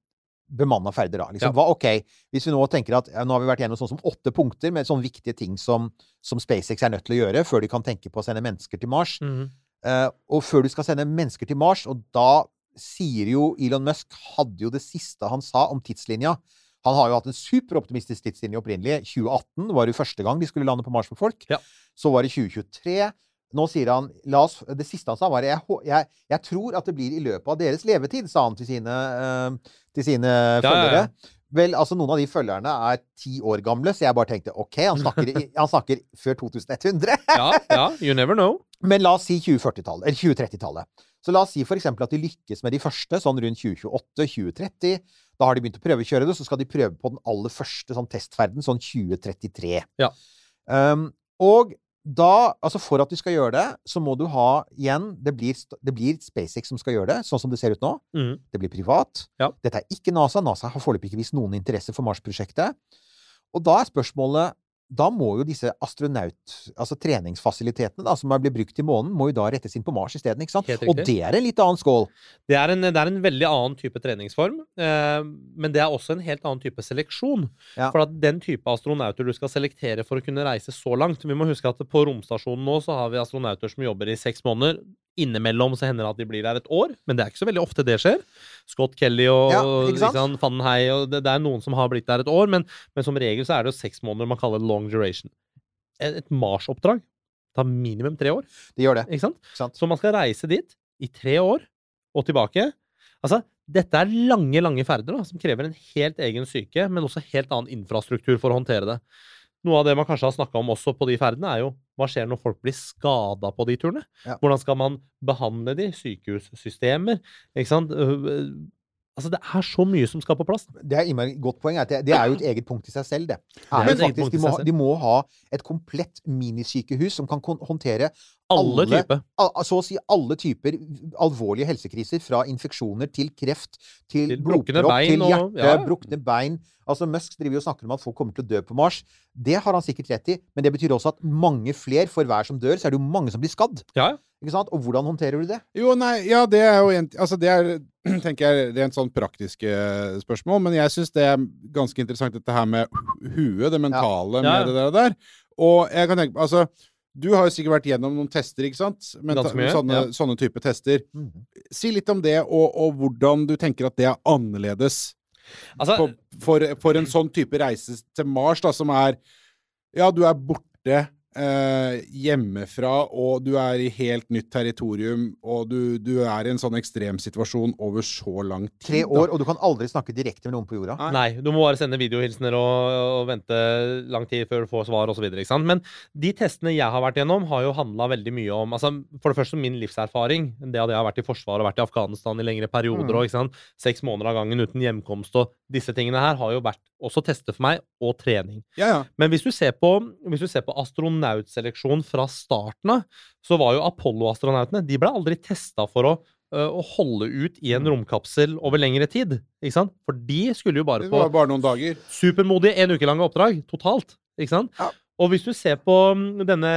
bemanna ferder. Da. Liksom, Ja. hva, ok, Hvis vi nå tenker at ja, nå har vi vært gjennom sånn som åtte punkter med sånne viktige ting som, som SpaceX er nødt til å gjøre før de kan tenke på å sende mennesker til Mars. Eh, og før du skal sende mennesker til Mars, og da sier jo Elon Musk hadde jo det siste han sa om tidslinja. Han har jo hatt en superoptimistisk tidslinje opprinnelig. 2018 var det første gang de skulle lande på Mars med folk. Ja. Så var det 2023. Nå sier han oss, Det siste han sa, var jeg, jeg, jeg tror at det blir i løpet av deres levetid, sa han til sine, eh, til sine ja, følgere. ja. Vel, altså Noen av de følgerne er ti år gamle, så jeg bare tenkte OK, han snakker, han snakker før 2100. Ja, ja, you never know. Men la oss si 2040-tallet, eller 2030-tallet. Så la oss si eksempel at de lykkes med de første, sånn rundt 2028-2030. Da har de begynt å prøvekjøre det, så skal de prøve på den aller første sånn testferden, sånn 2033. Ja. Um, og da, altså for at du skal gjøre det, så må du ha igjen Det blir, det blir SpaceX som skal gjøre det, sånn som det ser ut nå. Mm. Det blir privat. Ja. Dette er ikke NASA. NASA har foreløpig ikke vist noen interesse for Mars-prosjektet. Og da er spørsmålet da må jo disse astronaut... Altså treningsfasilitetene da, som blir brukt i månen, må jo da rettes inn på Mars isteden, ikke sant? Og det er en litt annen skål. Det er, en, det er en veldig annen type treningsform, eh, men det er også en helt annen type seleksjon. Ja. For at den type astronauter du skal selektere for å kunne reise så langt Vi må huske at på romstasjonen nå så har vi astronauter som jobber i seks måneder. Innimellom så hender det at de blir der et år, men det er ikke så veldig ofte det skjer. Scott Kelly og Ja, og det, det er noen som har blitt der et år, men, men som regel så er det jo seks måneder man kaller long duration. Et, et Mars-oppdrag tar minimum tre år. Det gjør det. Ikke sant? Ikke sant? Så man skal reise dit i tre år og tilbake. Altså, dette er lange, lange ferder da, som krever en helt egen syke, men også helt annen infrastruktur for å håndtere det. Noe av det man kanskje har snakka om også på de ferdene, er jo hva skjer når folk blir skada på de turene? Ja. Hvordan skal man behandle de? Sykehussystemer? Ikke sant? Øh, Altså, det er så mye som skal på plass. Det er et godt poeng. Det, det er jo et eget punkt i seg selv, det. er Men faktisk, de, må, de må ha et komplett minisykehus som kan håndtere Alle Alle- typer. så å si alle typer alvorlige helsekriser, fra infeksjoner til kreft, til, Til blodpropp, til hjerte, ja, ja. brukne bein. Altså, Musk driver jo og snakker om at folk kommer til å dø på Mars. Det har han sikkert rett i, men det betyr også at mange fler, for hver som dør, så er det jo mange som blir skadd. Ja, ja. Ikke sant? Og hvordan håndterer du det? Jo, nei, ja, det er jo en Altså, det er tenker jeg rent sånn praktiske spørsmål, men jeg syns det er ganske interessant dette her med huet, det mentale Ja, ja. med det der, der. Og jeg kan tenke Altså, du har jo sikkert vært gjennom noen tester, ikke sant? Men, mye, sånne, ja. sånne type tester. Mhm. Si litt om det, og, og hvordan du tenker at det er annerledes Altså, for, for, for en sånn type reise til Mars, da, som er Ja, du er borte eh, hjemmefra, og du er i helt nytt territorium, og du, du er i en sånn ekstremsituasjon over så lang tid. Tre da. år, og du kan aldri snakke direkte med noen på jorda. Nei. Nei, du må bare sende videohilsener og, og vente lang tid før du får svar osv. Men de testene jeg har vært gjennom, har jo handla veldig mye om altså, For det første min livserfaring. Det at jeg har vært i Forsvaret og vært i Afghanistan i lengre perioder. og ikke sant? Seks måneder av gangen uten hjemkomst og disse tingene her har jo vært også tester for meg, og trening. Ja, ja. Men hvis du ser på, hvis du ser på astronautseleksjon fra starten av, så var jo Apollo-astronautene De ble aldri testa for å, å holde ut i en romkapsel over lengre tid. Ikke sant? For de skulle jo bare Det på var bare noen dager. supermodige en uke lange oppdrag totalt. Ikke sant? Ja. Og hvis du ser på mm, denne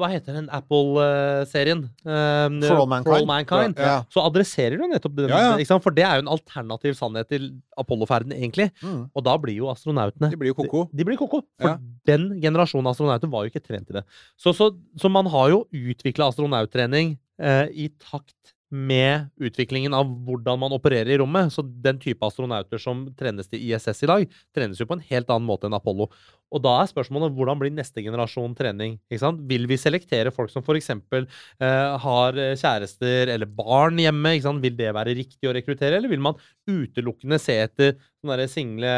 Hva heter den Apple-serien? Um, For All Mankind. Mankind. Ja. Så adresserer du nettopp den. Ja, ja. For det er jo en alternativ sannhet til Apollo-ferden, egentlig. Mm. Og da blir jo astronautene De blir jo ko-ko. de, de blir koko. For Ja. den generasjonen astronauter var jo ikke trent i det. Så, så, så man har jo utvikla astronauttrening eh, i takt med utviklingen av hvordan man opererer i rommet. Så den type astronauter som trenes til ISS i dag, trenes jo på en helt annen måte enn Apollo. Og da er spørsmålet hvordan blir neste generasjon trening? Vil vi selektere folk som f.eks. Eh, har eh, kjærester eller barn hjemme? Vil det være riktig å rekruttere, eller vil man utelukkende se etter sånne single,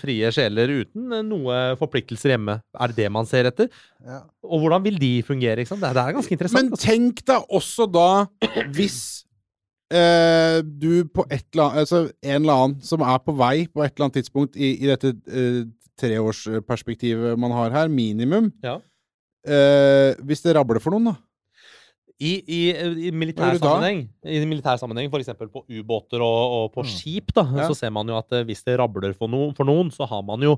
frie sjeler uten eh, noe forpliktelser hjemme? Er det det man ser etter? Ja. Og hvordan vil de fungere? Det, det er ganske interessant. Men altså. tenk deg også da, hvis eh, du på et eller annet Altså en eller annen som er på vei på et eller annet tidspunkt i, i dette eh, treårsperspektivet man har her, minimum Ja. eh, Hvis det rabler for noen, da. I, i, i militær sammenheng, i militær sammenheng f.eks. på ubåter og, og på skip, da, Ja. så ser man jo at eh, hvis det rabler for, noen- for noen, så har man jo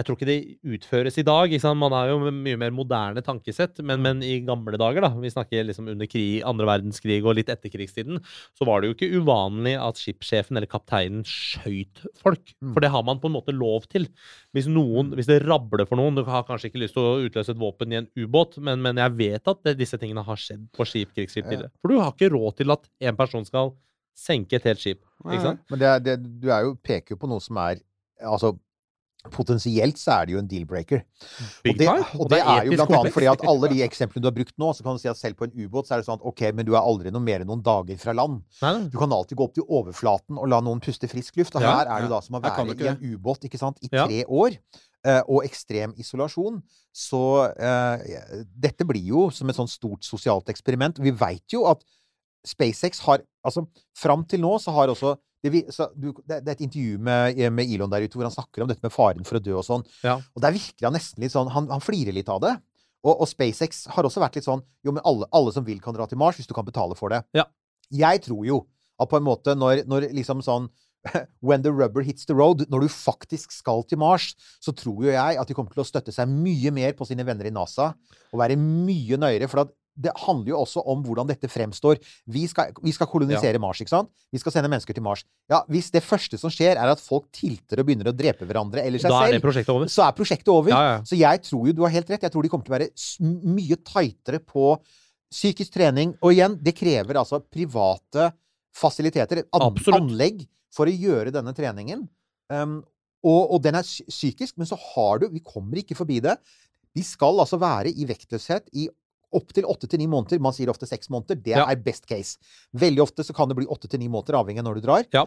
Jeg tror ikke det utføres i dag. Man har jo mye mer moderne tankesett, men, men i gamle dager, da, vi snakker liksom under krig, andre verdenskrig og litt etterkrigstiden, så var det jo ikke uvanlig at skipssjefen eller kapteinen skøyt folk. Mm. For det har man på en måte lov til. Hvis, noen, hvis det rabler for noen Du har kanskje ikke lyst til å utløse et våpen i en ubåt, men, men jeg vet at det, disse tingene har skjedd på skip, krigsskip tidligere. For du har ikke råd til at en person skal senke et helt skip. Ikke sant? Men det det, du jo, peker jo på noe som er Altså, potensielt så er det jo en deal-breaker. Og det, og det er jo blant annet fordi at alle de eksemplene du har brukt nå, så kan du si at selv på en ubåt så er det sånn at ok, men du er aldri noe mer enn noen dager fra land. Du kan alltid gå opp til overflaten og la noen puste frisk luft. Og her er det da som å være i en ubåt ikke sant, i tre år. eh, Og ekstrem isolasjon. Så uh, dette blir jo som et sånn stort sosialt eksperiment. Vi veit jo at SpaceX har Altså, fram til nå så har også det, vi, så du, det, det er et intervju med, med Elon der ute hvor han snakker om dette med faren for å dø og sånn. Ja. Og der virker han nesten litt sånn Han, han flirer litt av det. Og, og SpaceX har også vært litt sånn Jo, men alle, alle som vil, kan dra til Mars hvis du kan betale for det. Ja. Jeg tror jo at på en måte når, når liksom sånn when the rubber hits the road, når du faktisk skal til Mars, så tror jo jeg at de kommer til å støtte seg mye mer på sine venner i NASA og være mye nøyere. For at det handler jo også om hvordan dette fremstår. Vi skal, vi skal kolonisere Mars, ikke sant? Vi skal sende mennesker til Mars. Ja, Hvis det første som skjer, er at folk tilter og begynner å drepe hverandre eller seg er selv, over. så er prosjektet over. Ja, ja. Så jeg tror jo du har helt rett. Jeg tror de kommer til å være mye tightere på psykisk trening. Og igjen, det krever altså private fasiliteter, an Absolutt. anlegg, for å gjøre denne treningen. Um, og, og den er psykisk, men så har du Vi kommer ikke forbi det. De skal altså være i vektløshet i opptil åtte til ni måneder. Man sier ofte seks måneder. Det Ja. er best case. Veldig ofte så kan det bli åtte til ni måneder, avhengig av når du drar. Ja.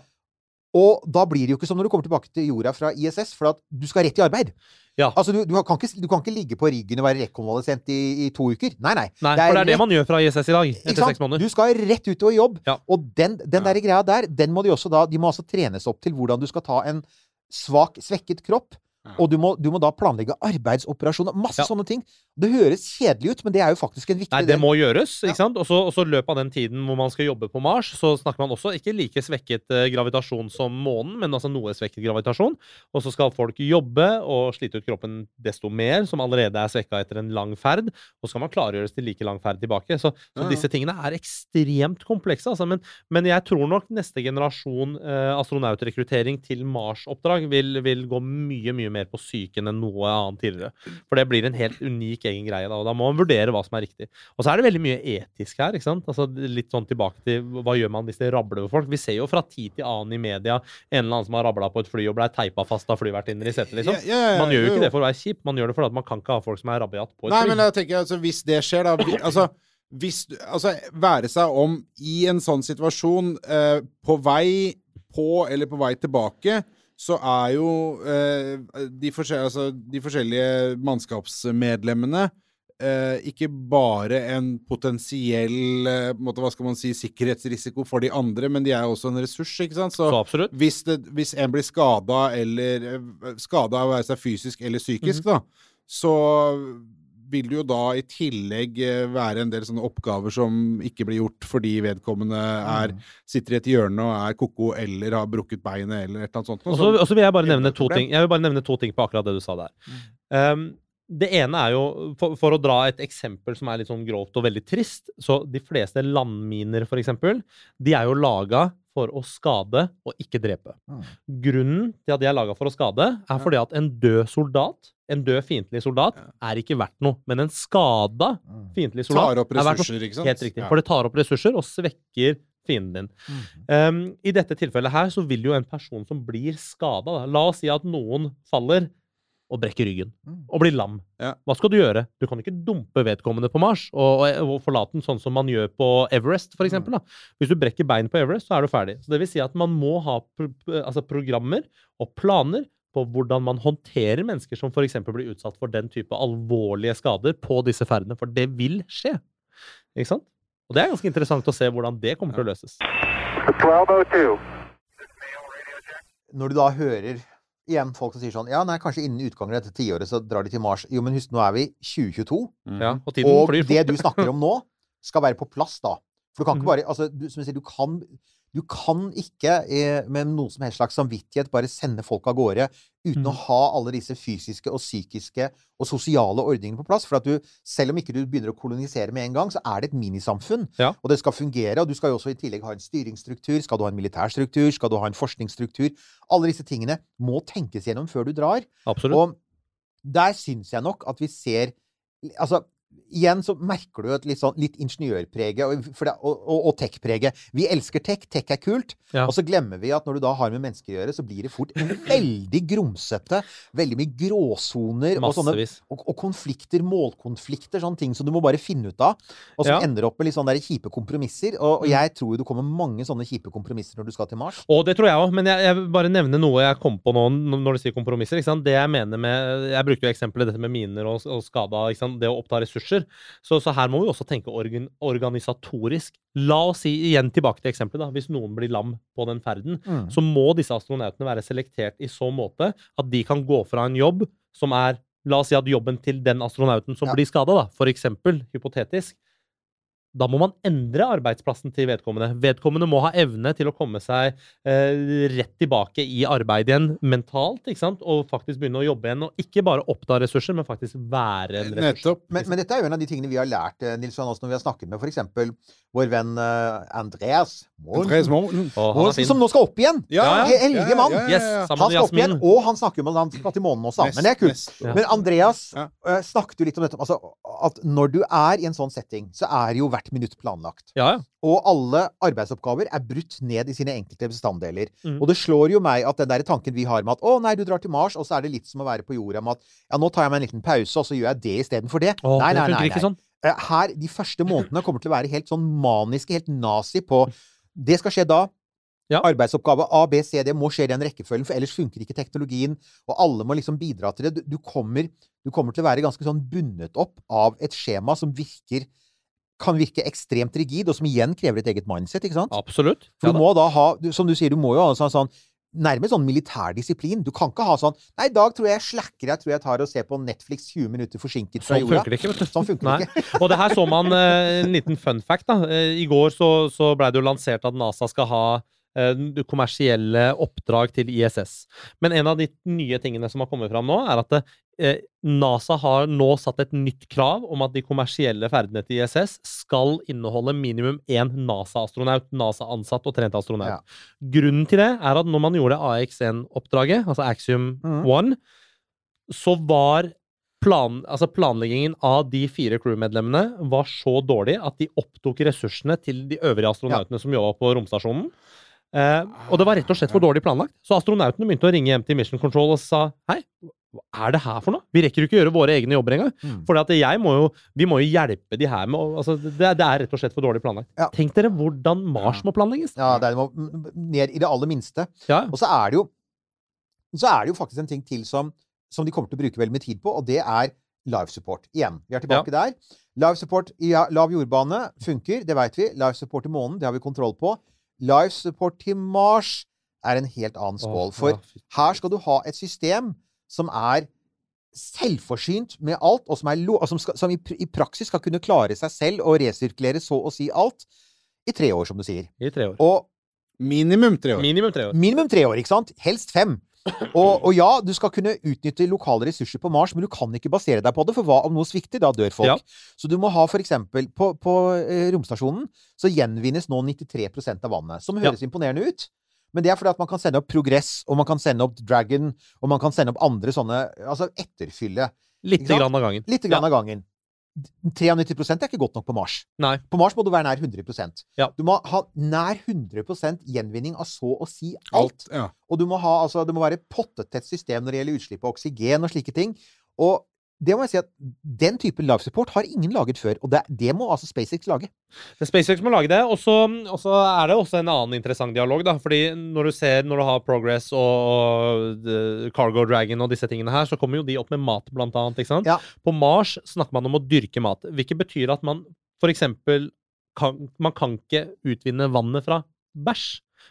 Og da blir det jo ikke som når du kommer tilbake til jorda fra ISS, for at du skal rett i arbeid. Ja. Altså, du, du, kan ikke, du kan ikke ligge på ryggen og være rekonvalesent i, i to uker. Nei, nei. Nei, for det er det man gjør fra ISS i dag. Etter seks måneder. Du skal rett ut og i jobb. Ja. Og den, den der greia der, den må de også da De må altså trenes opp til hvordan du skal ta en svak, svekket kropp. Og du må, du må da planlegge arbeidsoperasjoner. Masse sånne ting. Det høres kjedelig ut, men det er jo faktisk en viktig Nei, det del. må gjøres. Ja. ikke sant? Og så løpet av den tiden hvor man skal jobbe på Mars, så snakker man også ikke like svekket eh, gravitasjon som månen, men altså noe svekket gravitasjon. Og så skal folk jobbe og slite ut kroppen desto mer, som allerede er svekka etter en lang ferd. Og så skal man klargjøres til like lang ferd tilbake. Så, så Ja, ja. disse tingene er ekstremt komplekse. Altså. Men, men jeg tror nok neste generasjon eh, astronautrekruttering til Mars-oppdrag vil, vil gå mye, mye mer på psyken enn noe annet tidligere. For det blir en helt unik egen greie, da, og da må man vurdere hva som er riktig. Og så er det veldig mye etisk her. ikke sant? Altså Litt sånn tilbake til hva gjør man hvis det rabler over folk? Vi ser jo fra tid til annen i media en eller annen som har rabla på et fly og blei teipa fast av flyvertinner i setet, liksom. Ja, ja, Man gjør jo ikke det for å være kjip, man gjør det fordi at man kan ikke ha folk som er rabiat på et Nei, fly. men jeg tenker altså, hvis det skjer, da vi- Altså, hvis Altså, være seg om i en sånn situasjon eh, på vei på eller på vei tilbake, så er jo eh, de, forskjellige, altså, de forskjellige mannskapsmedlemmene eh, ikke bare en potensiell eh, måte, hva skal man si, sikkerhetsrisiko for de andre, men de er også en ressurs, ikke sant? Så så hvis, det, hvis en blir skada eller eh, skada av å være seg fysisk eller psykisk, da, så vil det jo da i tillegg eh, være en del sånne oppgaver som ikke blir gjort fordi vedkommende er, sitter i et hjørne og er ko-ko eller har brukket beinet eller et eller annet sånt. Og så vil jeg bare nevne to ting. Jeg vil bare nevne to ting på akkurat det du sa der. Um, det ene er jo, for, for å dra et eksempel som er litt sånn grovt og veldig trist Så de fleste landminer, for eksempel, de er jo laga for å skade og ikke drepe. Mm. Grunnen til at de er laga for å skade, er fordi at en død soldat, en død fiendtlig soldat, er ikke verdt noe. Men en skada fiendtlig soldat Tar opp er verdt noe. ressurser? Helt riktig. For det tar opp ressurser og svekker fienden din. Um, I dette tilfellet her så vil jo en person som blir skada La oss si at noen faller og brekker ryggen og blir lam. Ja. Hva skal du gjøre? Du kan ikke dumpe vedkommende på Mars og, og, og forlate den sånn som man gjør på Everest, for eksempel. Hvis du brekker bein på Everest, så er du ferdig. Så det vil si at man må ha pro altså programmer og planer på hvordan man håndterer mennesker som f.eks. blir utsatt for den type alvorlige skader på disse ferdene, for det vil skje. Ikke sant? Og det er ganske interessant å se hvordan det kommer til å løses. 1202. Når du da hører igjen folk som sier sånn Ja, nei, kanskje innen utgangen av dette tiåret så drar de til Mars. Jo, men husk, nå er vi 2022. Ja, og tiden Og flyr det du snakker om nå, skal være på plass da. For du kan Mhm. ikke bare altså, du, Som jeg sier, du kan, du kan ikke eh, med noen som helst slags samvittighet bare sende folk av gårde uten å Mhm. ha alle disse fysiske og psykiske og sosiale ordningene på plass. For at du, selv om ikke du begynner å kolonisere med en gang, så er det et minisamfunn. Ja. Og det skal fungere. Og du skal jo også i tillegg ha en styringsstruktur. Skal du ha en militærstruktur? Skal du ha en forskningsstruktur? Alle disse tingene må tenkes gjennom før du drar. Absolutt. Og der syns jeg nok at vi ser Altså, igjen så merker du et litt sånn litt ingeniørprege og, og, og, og tech-prege. Vi elsker tech, tech er kult. Ja. Og så glemmer vi at når du da har med mennesker å gjøre, så blir det fort veldig grumsete. Veldig mye gråsoner og, sånne, og, konflikter, målkonflikter, sånne ting som du må bare finne ut av. Og som Ja. ender opp med litt sånne der kjipe kompromisser. Og, og jeg tror jo det kommer mange sånne kjipe kompromisser når du skal til Mars. Og det tror jeg òg, men jeg, jeg vil bare nevne noe jeg kom på nå når du sier kompromisser. Det jeg mener med Jeg brukte jo eksempelet dette med miner og, og skada, det å oppta ressurser. Så, så her må vi også tenke organ, organisatorisk. La oss si igjen tilbake til eksempelet. da, Hvis noen blir lam på den ferden, Mm. så må disse astronautene være selektert i så måte at de kan gå fra en jobb som er La oss si at jobben til den astronauten som Ja. blir skada, eksempel, hypotetisk, da må man endre arbeidsplassen til vedkommende. Vedkommende må ha evne til å komme seg eh, rett tilbake i arbeid igjen mentalt, ikke sant? og faktisk begynne å jobbe igjen. Og ikke bare oppta ressurser, men faktisk være en ressurs. Nettopp. Men, men dette er jo en av de tingene vi har lært, Nilsson, Nils Johan, også når vi har snakket med f.eks. vår venn eh, Andreas Morten, er som nå skal opp igjen! Ja, ja, Heldige mann! ja, ja, ja. Yes, Han skal opp igjen, og han snakker jo om at han skal til månen også. mest, men det er kult. Mest, Ja. Men Andreas Ja. eh, snakket jo litt om dette altså, at når du er i en sånn setting, så er jo hvert minutt planlagt. Ja, ja. Og alle arbeidsoppgaver er brutt ned i sine enkelte bestanddeler. Mm. Og det slår jo meg at den der tanken vi har med at å nei, du drar til Mars, og så er det litt som å være på jorda med at ja, nå tar jeg meg en liten pause, og så gjør jeg det istedenfor det. Åh, nei, det nei, nei, nei. sånn. Eh, Her, de første månedene kommer til å være helt sånn maniske, helt nazi på Det skal skje da. Ja. Arbeidsoppgave A, B, C, D må skje i den rekkefølgen, for ellers funker ikke teknologien. Og alle må liksom bidra til det. Du, du, kommer, du kommer til å være ganske sånn bundet opp av et skjema som virker kan virke ekstremt rigid, og som igjen krever et eget mindset. ikke sant? Absolutt. For Ja, du må da ha, som du sier, du må jo ha sånn, sånn Nærmest sånn militær disiplin. Du kan ikke ha sånn Nei, i dag tror jeg jeg slacker. Jeg tror jeg tar og ser på Netflix 20 minutter forsinket fra Sånn jorda. funker det ikke, vet du. Sånn funker det ikke. Og det her så man eh, en liten fun fact. da. Eh, I går så, så blei det jo lansert at NASA skal ha kommersielle oppdrag til ISS. Men en av de nye tingene som har kommet fram nå, er at eh, NASA har nå satt et nytt krav om at de kommersielle ferdene til ISS skal inneholde minimum én NASA-astronaut, NASA-ansatt og trent astronaut. Ja. Grunnen til det er at når man gjorde AX1-oppdraget, altså Axiom Mhm. 1, så var plan, altså planleggingen av de fire crewmedlemmene var så dårlig at de opptok ressursene til de øvrige astronautene som jobba på romstasjonen. Eh, og det var rett og slett for dårlig planlagt. Så astronautene begynte å ringe hjem til Mission Control og sa hei, hva er det her for noe? Vi rekker jo ikke å gjøre våre egne jobber engang. Mm. For vi må jo hjelpe de her med å altså, det, det er rett og slett for dårlig planlagt. Ja. Tenk dere hvordan Mars må planlegges. Ja, det må ned i det aller minste. Ja, Og så er det jo så er det jo faktisk en ting til som, som de kommer til å bruke veldig mye tid på, og det er live support. Igjen, vi er tilbake der. Live support i lav jordbane funker, det veit vi. Live support i månen, det har vi kontroll på. Live support til Mars er en helt annen skål. For her skal du ha et system som er selvforsynt med alt, og som, er lo og som, skal, som i, pr- i praksis skal kunne klare seg selv og resirkulere så å si alt i tre år, som du sier. I tre år. Og Minimum tre år. Minimum tre år. Minimum tre år, ikke sant? Helst fem. Og, og ja, du skal kunne utnytte lokale ressurser på Mars, men du kan ikke basere deg på det, for hva om noe svikter? Da dør folk. Ja. Så du må ha for eksempel På, på eh, romstasjonen så gjenvinnes nå 93% av vannet, som høres imponerende ut. Men det er fordi at man kan sende opp Progress, og man kan sende opp Dragon, og man kan sende opp andre sånne Altså etterfylle. Litt grann av gangen. Litt grann av gangen. 93% er ikke godt nok på Mars. Nei. På Mars må du være nær 100 Ja. Du må ha nær 100% gjenvinning av så å si alt. Alt. Ja. Og du må ha, altså, det må være pottetett system når det gjelder utslipp av oksygen og slike ting. Og det må jeg si at den type live support har ingen laget før. Og det, det må altså SpaceX lage. Det SpaceX må lage det, og så er det også en annen interessant dialog. da, fordi når du ser, når du har Progress og og Cargo Dragon og disse tingene her, så kommer jo de opp med mat, blant annet. ikke sant? Ja. På Mars snakker man om å dyrke mat, hvilket betyr at man eksempel kan, man kan ikke utvinne vannet fra bæsj.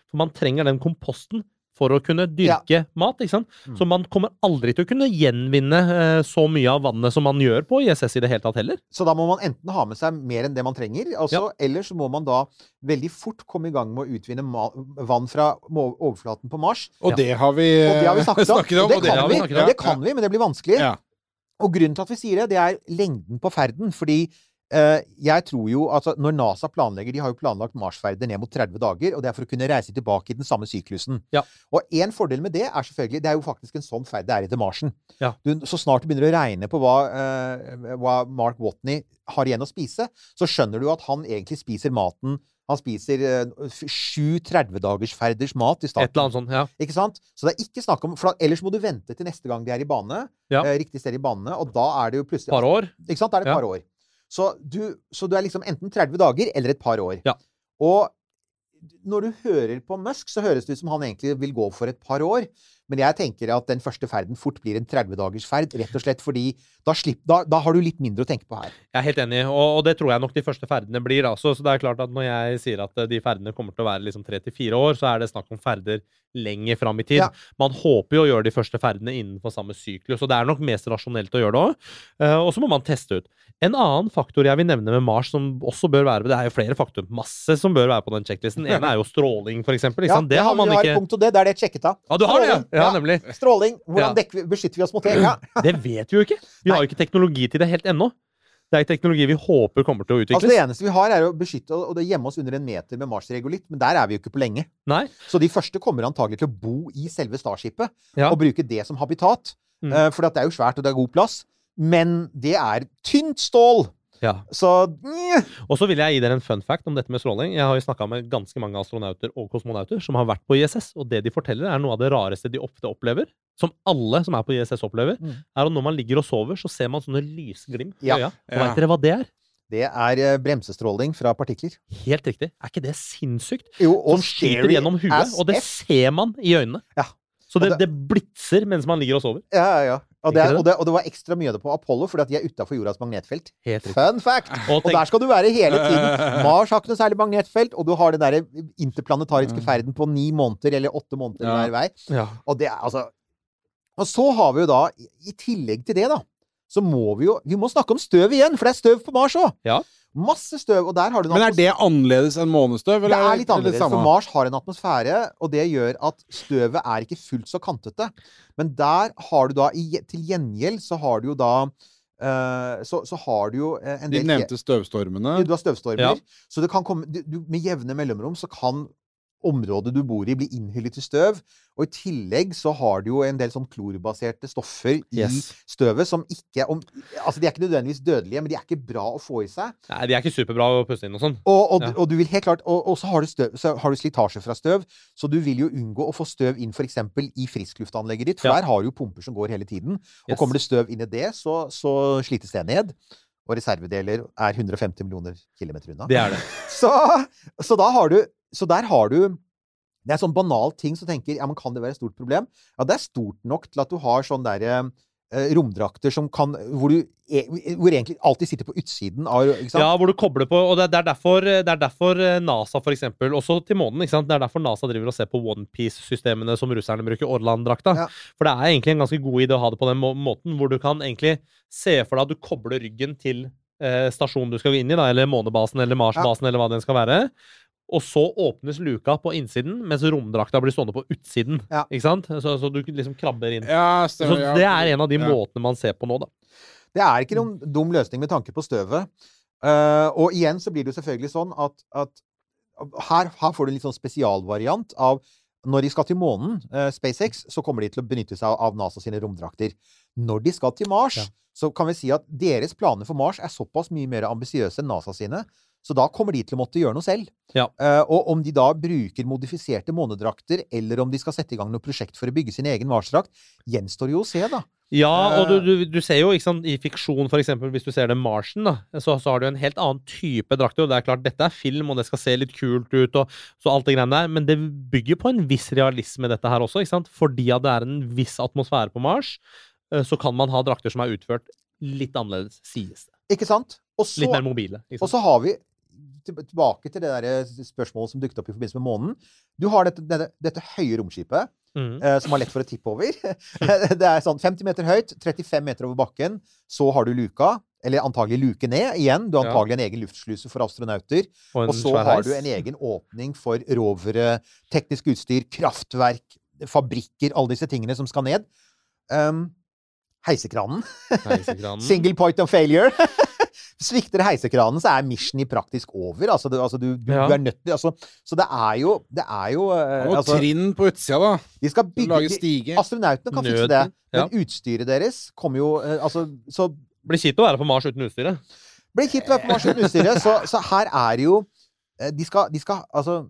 For man trenger den komposten for å kunne dyrke mat. ikke sant? Mm. Så man kommer aldri til å kunne gjenvinne eh, så mye av vannet som man gjør på ISS i det hele tatt heller. Så da må man enten ha med seg mer enn det man trenger, altså, eller så må man da veldig fort komme i gang med å utvinne ma vann fra overflaten på Mars. Og Ja. det har vi, Og det har vi snakket om. snakket om. og det og kan, vi det kan vi, men det blir vanskelig. Ja. Og grunnen til at vi sier det, det er lengden på ferden. Fordi eh, jeg tror jo altså Når NASA planlegger De har jo planlagt Marsferder ned mot 30 dager, og det er for å kunne reise tilbake i den samme syklusen. Ja. Og én fordel med det er selvfølgelig Det er jo faktisk en sånn ferd det er etter Marsen. Ja. Du, så snart du begynner å regne på hva, uh, hva Mark Watney har igjen å spise, så skjønner du at han egentlig spiser maten han spiser eh, sju 30-dagersferders mat i starten. Et eller annet sånt, ja. Ikke sant? Så det er ikke snakk om For ellers må du vente til neste gang de er i bane. Ja. Eh, riktig sted i banene. Og da er det jo plutselig Par år. Ikke sant? Da er det et Ja. par år. Så du, så du er liksom enten 30 dager eller et par år. Ja. Og når du hører på Musk, så høres det ut som han egentlig vil gå for et par år. Men jeg tenker at den første ferden fort blir en 30-dagers ferd, rett og slett fordi da, slipp, da, da har du litt mindre å tenke på her. Jeg er helt enig, og, og det tror jeg nok de første ferdene blir. Altså. Så det er klart at når jeg sier at eh, de ferdene kommer til å være liksom tre til fire år, så er det snakk om ferder lenger fram i tid. Ja. Man håper jo å gjøre de første ferdene innenfor samme syklus, og det er nok mest rasjonelt å gjøre det òg. og så må man teste ut. En annen faktor jeg vil nevne med Mars, som også bør være Det er jo flere faktorer, masse som bør være på den sjekklisten. En er jo stråling, for eksempel. Ja? Det har man har ikke punkt det. Da er det sjekket av. Ja, du har det, ja. Stråling. Ja, nemlig. Stråling. Hvordan vi, beskytter vi oss mot det? Ja. Det vet vi jo ikke. Vi har jo ikke teknologi til det helt ennå. Det er teknologi vi håper kommer til å Altså, det eneste vi har, er å beskytte og det gjemme oss under en meter med Mars-regolitt, men der er vi jo ikke på lenge. Nei. Så de første kommer antagelig til å bo i selve Starskipet Ja. og bruke det som habitat. Mm. Eh, for at det er jo svært, og det er god plass. Men det er tynt stål! Ja. Så. Og så vil jeg gi dere en fun fact om dette med stråling. Jeg har jo snakka med ganske mange astronauter og kosmonauter som har vært på ISS, og det de forteller, er noe av det rareste de ofte opplever. Som alle som er på ISS opplever, Mm. er at når man ligger og sover, så ser man sånne lysglimt i Ja. øya. Ja. veit dere hva det er? Det er eh, bremsestråling fra partikler. Helt riktig. Er ikke det sinnssykt? Jo, og Som skyter gjennom huet, og det ser man i øynene. Ja. Så det, det, det blitser mens man ligger og sover. Ja, ja, ja. Og det, er, og, det, og det var ekstra mye av det på Apollo, fordi at de er utafor jordas magnetfelt. Helt. Fun fact! Og der skal du være hele tiden. Mars har ikke noe særlig magnetfelt, og du har den der interplanetariske ferden på ni måneder, eller åtte måneder Ja. hver vei. Ja. Og det er altså Og så har vi jo da, i- i tillegg til det, da, så må vi jo Vi må snakke om støv igjen, for det er støv på Mars òg! Ja. Masse støv, og der har du en Men er det annerledes enn månestøv? det er litt annerledes, for Mars har en atmosfære, og det gjør at støvet er ikke fullt så kantete. Men der har du da, til gjengjeld, så har du jo da eh, så, så har du jo en del De nevnte støvstormene. du har støvstormer. Ja. Så det kan komme, du, du, med jevne mellomrom så kan området du bor i, blir innhyllet i støv. Og i tillegg så har du jo en del sånn klorbaserte stoffer i Yes. støvet som ikke om, Altså, de er ikke nødvendigvis dødelige, men de er ikke bra å få i seg. Nei, de er ikke superbra å puste inn og sånn. Og, og, Ja. og du vil helt klart Og, og så, har du støv, så har du slitasje fra støv, så du vil jo unngå å få støv inn f.eks. i friskluftanlegget ditt, for Ja. der har du jo pumper som går hele tiden. Og Yes. kommer det støv inn i det, så, så slites det ned. Og reservedeler er 150 millioner kilometer unna. Det er det. Så, så da har du Så der har du Det er sånn banal ting som tenker ja, men kan det være et stort problem? Ja, det er stort nok til at du har sånn derre eh, romdrakter som kan Hvor du e- hvor egentlig alltid sitter på utsiden av ikke sant? Ja, hvor du kobler på, og det, er derfor, det er derfor eh, NASA for eksempel, også til månen, ikke sant? det er derfor NASA driver og ser på OnePiece-systemene som russerne bruker, Orland-drakta. Ja. For det er egentlig en ganske god idé å ha det på den må måten, hvor du kan egentlig se for deg at du kobler ryggen til eh, stasjonen du skal gå inn i, da, eller månebasen eller Marsbasen, eller hva den skal være. Og så åpnes luka på innsiden, mens romdrakta blir stående på utsiden. Ja. Ikke sant? Så, så du liksom krabber inn. Ja, stemmer. så det er en av de Ja. måtene man ser på nå, da. Det er ikke noen dum løsning med tanke på støvet. Uh, og igjen så blir det jo selvfølgelig sånn at, at her, her får du en litt sånn spesialvariant av når de skal til månen, eh, SpaceX, så kommer de til å benytte seg av, av NASA sine romdrakter. Når de skal til Mars, Ja. så kan vi si at deres planer for Mars er såpass mye mer ambisiøse enn NASA sine, så da kommer de til å måtte gjøre noe selv. Ja. Uh, og om de da bruker modifiserte månedrakter, eller om de skal sette i gang noe prosjekt for å bygge sin egen Mars-drakt, gjenstår jo å se, da. Ja, og du, Eh. du, du ser jo ikke sant, i fiksjon, for eksempel, hvis du ser det Marsen, da, så, så har du en helt annen type drakter. Og det er klart, dette er film, og det skal se litt kult ut, og så alt det greiene der, men det bygger på en viss realisme, dette her også, ikke sant? Fordi at det er en viss atmosfære på Mars, eh, så kan man ha drakter som er utført litt annerledes, sies det. Ikke sant? Og så, Litt mer mobile. Og så har vi tilbake til det der spørsmålet som dukket opp i forbindelse med månen. Du har dette, dette, dette høye romskipet, Mm. eh, som har lett for å tippe over. det er sånn 50 meter høyt, 35 meter over bakken. Så har du luka, eller antagelig luke ned. Igjen, du har antagelig en egen luftsluse for astronauter. Og Og så har du en egen åpning for rovere, teknisk utstyr, kraftverk, fabrikker, alle disse tingene som skal ned. Um, heisekranen. Heisekranen. Single point of failure. Svikter heisekranen, så er mission i praktisk over. Altså, det, altså du, du, Ja. du er nødt til altså, Så det er jo Det er jo eh, Og altså, trinn på utsida, da. De skal bygge Lage stige. Astronautene kan fikse det. det. ja. Men utstyret deres kommer jo eh, Altså, så Blir kjipt å være på Mars uten utstyret. blir kjipt å være på Mars uten utstyret. Så, så her er jo eh, De skal, de skal Altså,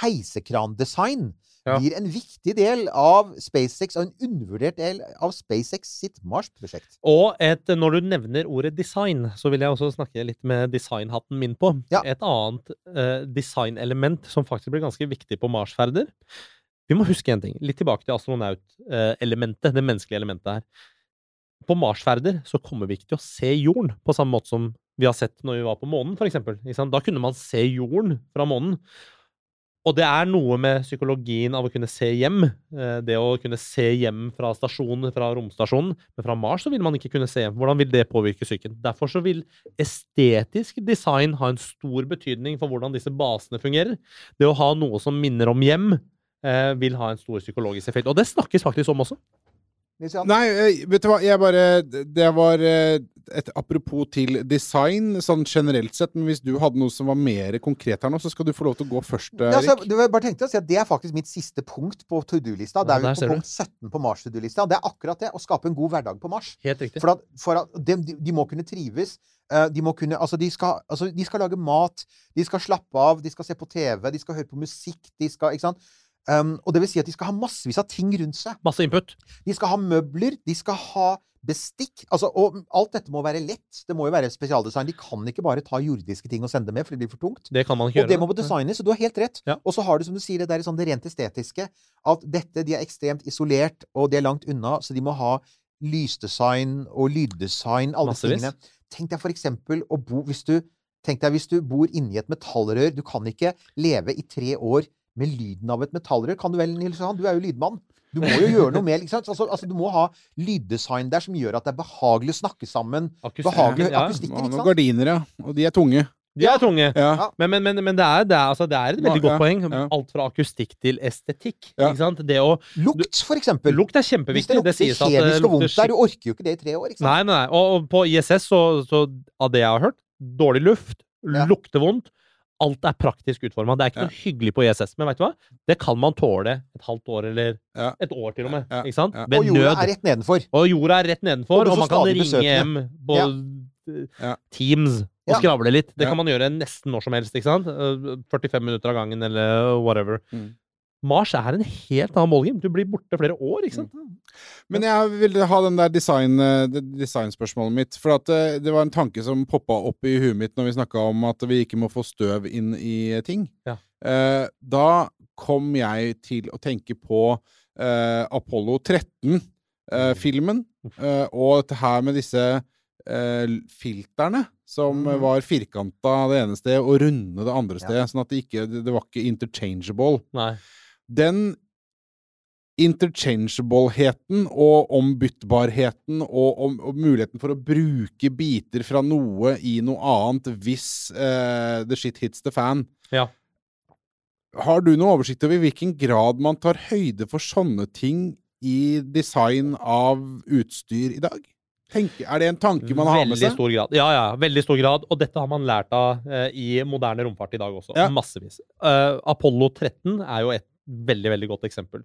heisekrandesign Ja. blir en viktig del av SpaceX, og en undervurdert del av SpaceX sitt Mars-prosjekt. Og et, når du nevner ordet design, så vil jeg også snakke litt med designhatten min på. Ja. Et annet eh, designelement som faktisk blir ganske viktig på Mars-ferder. Vi må huske en ting. Litt tilbake til astronautelementet, det menneskelige elementet her. På Marsferder så kommer vi ikke til å se jorden på samme måte som vi har sett når vi var på månen, eksempel. Da kunne man se jorden fra månen. Og det er noe med psykologien av å kunne se hjem. eh, Det å kunne se hjem fra stasjonen, fra romstasjonen. Men fra Mars så vil man ikke kunne se hjem. Hvordan vil det påvirke psyken? Derfor så vil estetisk design ha en stor betydning for hvordan disse basene fungerer. Det å ha noe som minner om hjem, eh, vil ha en stor psykologisk effekt. Og det snakkes faktisk om også. Nei, eh, vet du hva, jeg bare Det var eh, et apropos til design, sånn generelt sett, men hvis du hadde noe som var mer konkret her nå, så skal du få lov til å gå først, Erik. Ja, så, jeg bare tenkte å si at det er faktisk mitt siste punkt på to do-lista. Det er ser på punkt 17 på Mars to do-lista. Det er akkurat det. Å skape en god hverdag på Mars. Helt riktig. For at, for at de, de, de må kunne trives. eh, De må kunne Altså, de skal, altså, de skal lage mat. De skal slappe av. De skal se på TV. De skal høre på musikk. De skal Ikke sant? Um, og det vil si at de skal ha massevis av ting rundt seg. Masse input. De skal ha møbler. De skal ha bestikk. Altså, og alt dette må være lett. Det må jo være spesialdesign. De kan ikke bare ta jordiske ting og sende det med, for det blir for tungt. Det kan man ikke Og det gjøre. må designes, så du har helt rett. Ja. Og så har du, som du sier, det der sånn det rent estetiske. At dette, de er ekstremt isolert, og de er langt unna, så de må ha lysdesign og lyddesign, alle Massevis. tingene. Tenk deg for eksempel å bo hvis du Tenk deg hvis du bor inni et metallrør. Du kan ikke leve i tre år med lyden av et metallrør. Kan du vel, Nils Johan? Du er jo lydmann. Du må jo gjøre noe med ikke sant? Altså, altså, Du må ha lyddesign der som gjør at det er behagelig å snakke sammen. Akustikk, Behagelig ja. akustikk. Ja, noen gardiner, ja. Og de er tunge. De er tunge. Ja. Men, men, men, men det, er, det, er, altså, det er et veldig Ja, godt poeng. Alt fra akustikk til estetikk. Ja. Ikke sant? Det å Lukt, for eksempel. Lukt er kjempeviktig. Hvis Det lukter det kjemisk og vondt der, du orker jo ikke det i tre år. ikke sant? Nei, nei, nei. Og, og på ISS, så, så av det jeg har hørt, dårlig luft, Ja. lukter vondt. Alt er praktisk utforma. Det er ikke Ja. noe hyggelig på ISS. Men vet du hva? Det kan man tåle et halvt år, eller Ja. et år til og med. Ja. Ikke sant? Ja. Ved Og jorda nød. er rett nedenfor. Og jorda er rett nedenfor, Og og, man kan ringe besøkende. hjem på Ja. eh, Teams og Ja. skravle litt. Det Ja. kan man gjøre nesten når som helst. ikke sant? Eh, 45 minutter av gangen, eller whatever. Mm. Mars er en helt annen ballgame. Du blir borte flere år, ikke sant? Men jeg ville ha den der design, eh, designspørsmålet mitt. For at eh, det var en tanke som poppa opp i huet mitt når vi snakka om at vi ikke må få støv inn i ting. Ja. Eh, da kom jeg til å tenke på eh, Apollo 13-filmen. eh, og dette her med disse eh, filterne som Mm. var firkanta det ene stedet og runde det andre Ja. stedet. Sånn at det ikke det, det var ikke interchangeable. Nei. Den interchangeableheten og ombyttbarheten og, om, og muligheten for å bruke biter fra noe i noe annet hvis uh, the shit hits the fan. Ja. Har du noe oversikt over i hvilken grad man tar høyde for sånne ting i design av utstyr i dag? Tenk, er det en tanke man har med Veldig seg? stor grad. Ja, ja, veldig stor grad. Og dette har man lært av uh, i moderne romfart i dag også. Ja. Massevis. Uh, Apollo 13 er jo et veldig veldig godt eksempel.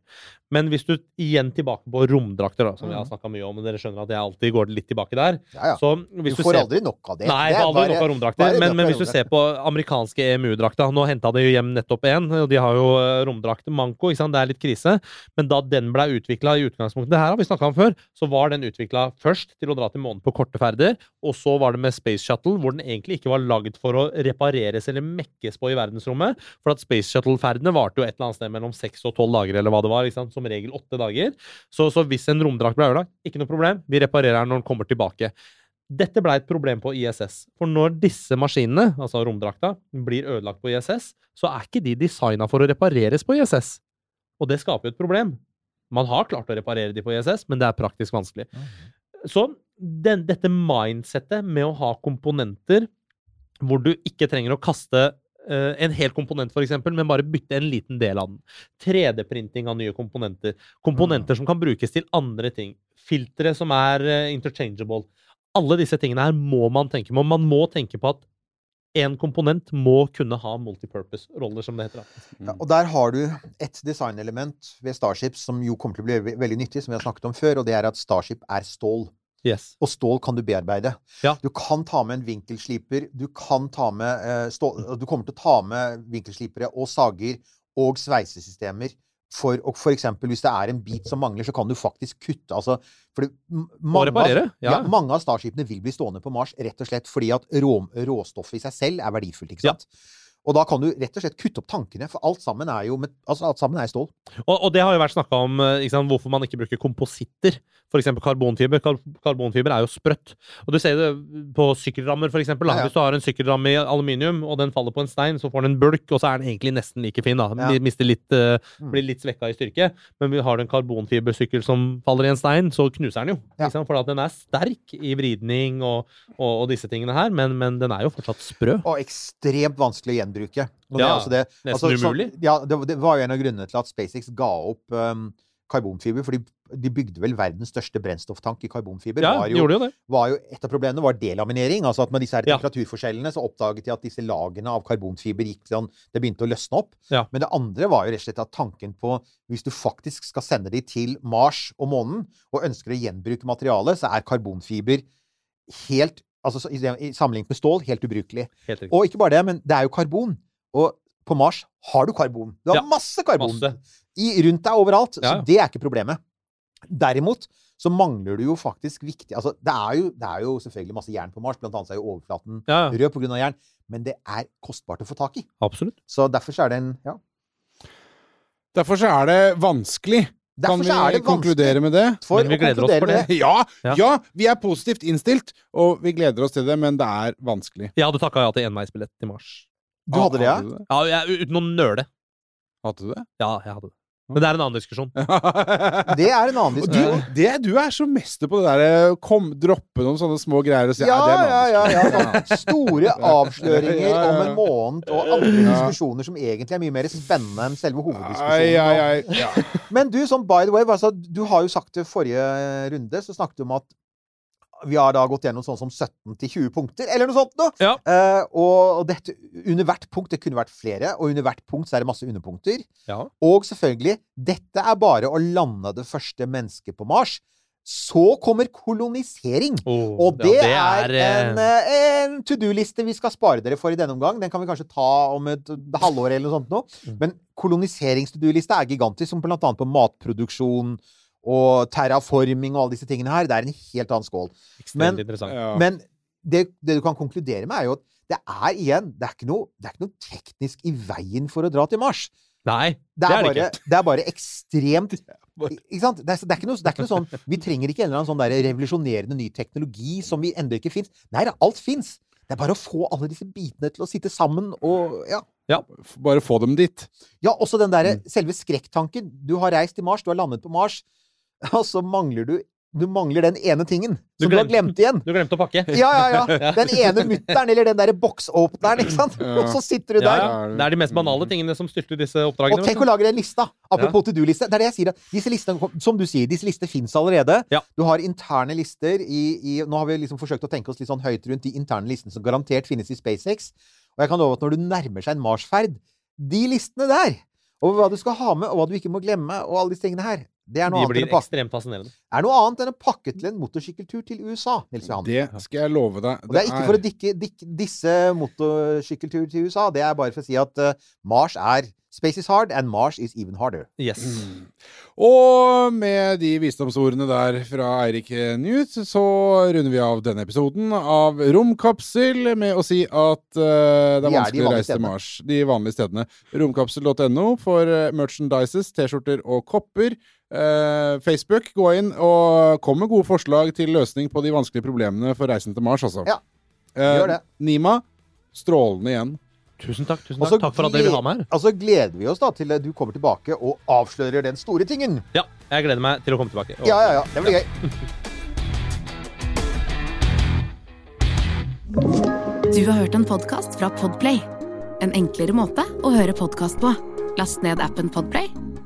Men hvis du igjen tilbake på romdrakter, da, som vi har snakka mye om, men dere skjønner at jeg alltid går litt tilbake der Ja, ja. Så Du hvis du, får ser aldri nok av det. Nei, er er aldri bare- nok av romdrakter. Men, men hvis du ser på amerikanske EMU-drakta Nå henta de jo hjem nettopp én, og de har jo romdrakter romdrakt manko, ikke sant? det er litt krise. Men da den ble utvikla i utgangspunktet, det her har vi snakka om før, så var den utvikla først til å dra til månen på korte ferder, og så var det med Space Shuttle, hvor den egentlig ikke var lagd for å repareres eller mekkes på i verdensrommet. For at Space Shuttle-ferdene varte jo et eller annet sted mellom seks og tolv dager, eller hva det var. Som regel åtte dager. Så, så hvis en romdrakt ble ødelagt, ikke noe problem. Vi reparerer den når den kommer tilbake. Dette ble et problem på ISS. For når disse maskinene, altså romdrakta, blir ødelagt på ISS, så er ikke de designa for å repareres på ISS. Og det skaper jo et problem. Man har klart å reparere de på ISS, men det er praktisk vanskelig. Så den, dette mindsettet med å ha komponenter hvor du ikke trenger å kaste en hel komponent, for eksempel, men bare bytte en liten del av den. 3D-printing av nye komponenter. Komponenter som kan brukes til andre ting. Filtre som er eh, interchangeable. Alle disse tingene her må man tenke på. Man må tenke på at en komponent må kunne ha multipurpose-roller, som det heter. Ja, og der har du et designelement ved Starship som jo kommer til å bli veldig nyttig, som vi har snakket om før, og det er at Starship er stål. Yes. Og stål kan du bearbeide. Ja. Du kan ta med en vinkelsliper, du kan ta med eh, stål, Du kommer til å ta med vinkelslipere og sager og sveisesystemer. For, og for eksempel, hvis det er en bit som mangler, så kan du faktisk kutte altså, fordi mange, reparere, ja. ja, mange av Starshipene vil bli stående på Mars rett og slett fordi at rå, råstoffet i seg selv er verdifullt. ikke Ja. Og da kan du rett og slett kutte opp tankene, for alt sammen er jo altså alt sammen er stål. Og, og det har jo vært snakka om eh, sant, hvorfor man ikke bruker kompositter. F.eks. karbonfiber. Kar karbonfiber er jo sprøtt. Og du ser det på sykkelrammer, f.eks. Ja, ja. Hvis du har en sykkelramme i aluminium, og den faller på en stein, så får den en bulk, og så er den egentlig nesten like fin. da. Ja. Mi- Mister litt, Mm. blir litt svekka i styrke. Men har du en karbonfibersykkel som faller i en stein, så knuser den jo. Ja. For den er sterk i vridning og, og, og disse tingene her, men, men den er jo fortsatt sprø. Og ekstremt vanskelig å gjenbruke. Og det er Ja, altså det, nesten altså, umulig. Så, ja, det, det var jo en av grunnene til at SpaceX ga opp um, karbonfiber, for de, de bygde vel verdens største brennstofftank i karbonfiber. Ja, var jo, det. var jo, et av problemene var delaminering. altså at Med disse her temperaturforskjellene så oppdaget de at disse lagene av karbonfiber gikk sånn, det begynte å løsne opp. Men det andre var jo rett og slett at tanken på hvis du faktisk skal sende de til Mars og månen, og ønsker å gjenbruke materialet, så er karbonfiber helt altså i, i sammenlignet med stål helt ubrukelig. Helt. Og ikke bare det, men det er jo karbon. Og på Mars har du karbon. Du har Ja, masse karbon masse. I, rundt deg overalt. Ja. Så det er ikke problemet. Derimot så mangler du jo faktisk viktig Altså, det er jo, det er jo selvfølgelig masse jern på Mars, blant annet er jo overflaten ja, rød pga. jern, men det er kostbart å få tak i. absolutt. Så derfor så er det en Ja. Derfor så er det vanskelig. Derfor kan så er vi det konkludere med det? for Men vi gleder oss for det. det. Ja, Ja. ja, vi er positivt innstilt, og vi gleder oss til det, men det er vanskelig. Jeg hadde takka ja til enveisbillett i Mars. Du hadde det, ja? Hadde du det? Ja, jeg, uten å nøle. Hadde du det? Ja, jeg hadde det. Men det er en annen diskusjon. Det er en annen Og diskusjon. du, det, du er så mester på det der kom, droppe noen sånne små greier og si Ja, ja, det er en ja, ja, ja. Sånn store avsløringer Ja, ja, ja. om en måned og andre Ja. diskusjoner som egentlig er mye mer spennende enn selve hoveddiskusjonen. Ja. Men du, sånn by the way, altså, du har jo sagt det forrige runde, så snakket du om at vi har da gått gjennom sånn som 17-20 punkter, eller noe sånt noe. Ja. Uh, og dette, under hvert punkt, det kunne vært flere, og under hvert punkt så er det masse underpunkter. Ja. Og selvfølgelig, dette er bare å lande det første mennesket på Mars. Så kommer kolonisering. Oh, Og det, ja, er, eh, en, eh, en to do-liste vi skal spare dere for i denne omgang. Den kan vi kanskje ta om et halvår eller noe sånt nå. Mm. Men koloniserings-to do-liste er gigantisk, som blant annet på matproduksjon og terraforming og alle disse tingene her. Det er en helt annen skål. men- Ja. Men det, det du kan konkludere med, er jo at det er igjen Det er ikke noe, det er ikke noe teknisk i veien for å dra til Mars. Nei, Det er, det er det bare, ikke. det er bare ekstremt Ikke sant? Det er, det, er ikke noe, det er ikke noe sånn Vi trenger ikke en eller annen sånn der revolusjonerende ny teknologi som vi ennå ikke fins. Nei, alt fins. Det er bare å få alle disse bitene til å sitte sammen og Ja. ja. Bare få dem dit. Ja, også den derre Mm. selve skrekktanken. Du har reist til Mars, du har landet på Mars, og så mangler du Du mangler den ene tingen Du som du har glemt igjen. Du glemte å pakke. Ja, ja, ja. Den ene mutteren, eller den derre boksåpneren, ikke sant. Ja. Og så sitter du der. ja. Det er de mest banale tingene som styrter disse oppdragene. Og tenk å lage den lista. Apropos to do-liste. Det er det jeg sier. Disse listene, som du sier, disse listene fins allerede. Ja. Du har interne lister i, i Nå har vi liksom forsøkt å tenke oss litt sånn høyt rundt de interne listene som garantert finnes i SpaceX. Og jeg kan love at når du nærmer seg en Mars-ferd, de listene der, over hva du skal ha med, og hva du ikke må glemme, og alle disse tingene her, det er noe, De blir ekstremt fascinerende. er noe annet enn å pakke til en motorsykkeltur til USA. Nils Johan. Det skal jeg love deg. Og det er ikke for å dikke, dikke disse motorsykkelturer til USA. Det er bare for å si at uh, Mars er Space is hard, and Mars is even harder. Yes. Mm. Og med de visdomsordene der fra Eirik Newt, så runder vi av denne episoden av Romkapsel med å si at uh, det er De er vanskelig å reise til. Mars. De vanlige stedene. Romkapsel.no for eh, merchandises, T-skjorter og kopper. Eh, Facebook, gå inn og kom med gode forslag til løsning på de vanskelige problemene for reisen til Mars, altså. Ja, Eh, gjør det. Nima, strålende igjen. Tusen takk. tusen takk. Takk for at dere vil ha meg her. Og så gleder vi oss da til du kommer tilbake og avslører den store tingen. Ja, jeg gleder meg til å komme tilbake. Og- Ja, ja, ja. Det blir gøy. Du har hørt en podkast fra Podplay. En enklere måte å høre podkast på. Last ned appen Podplay,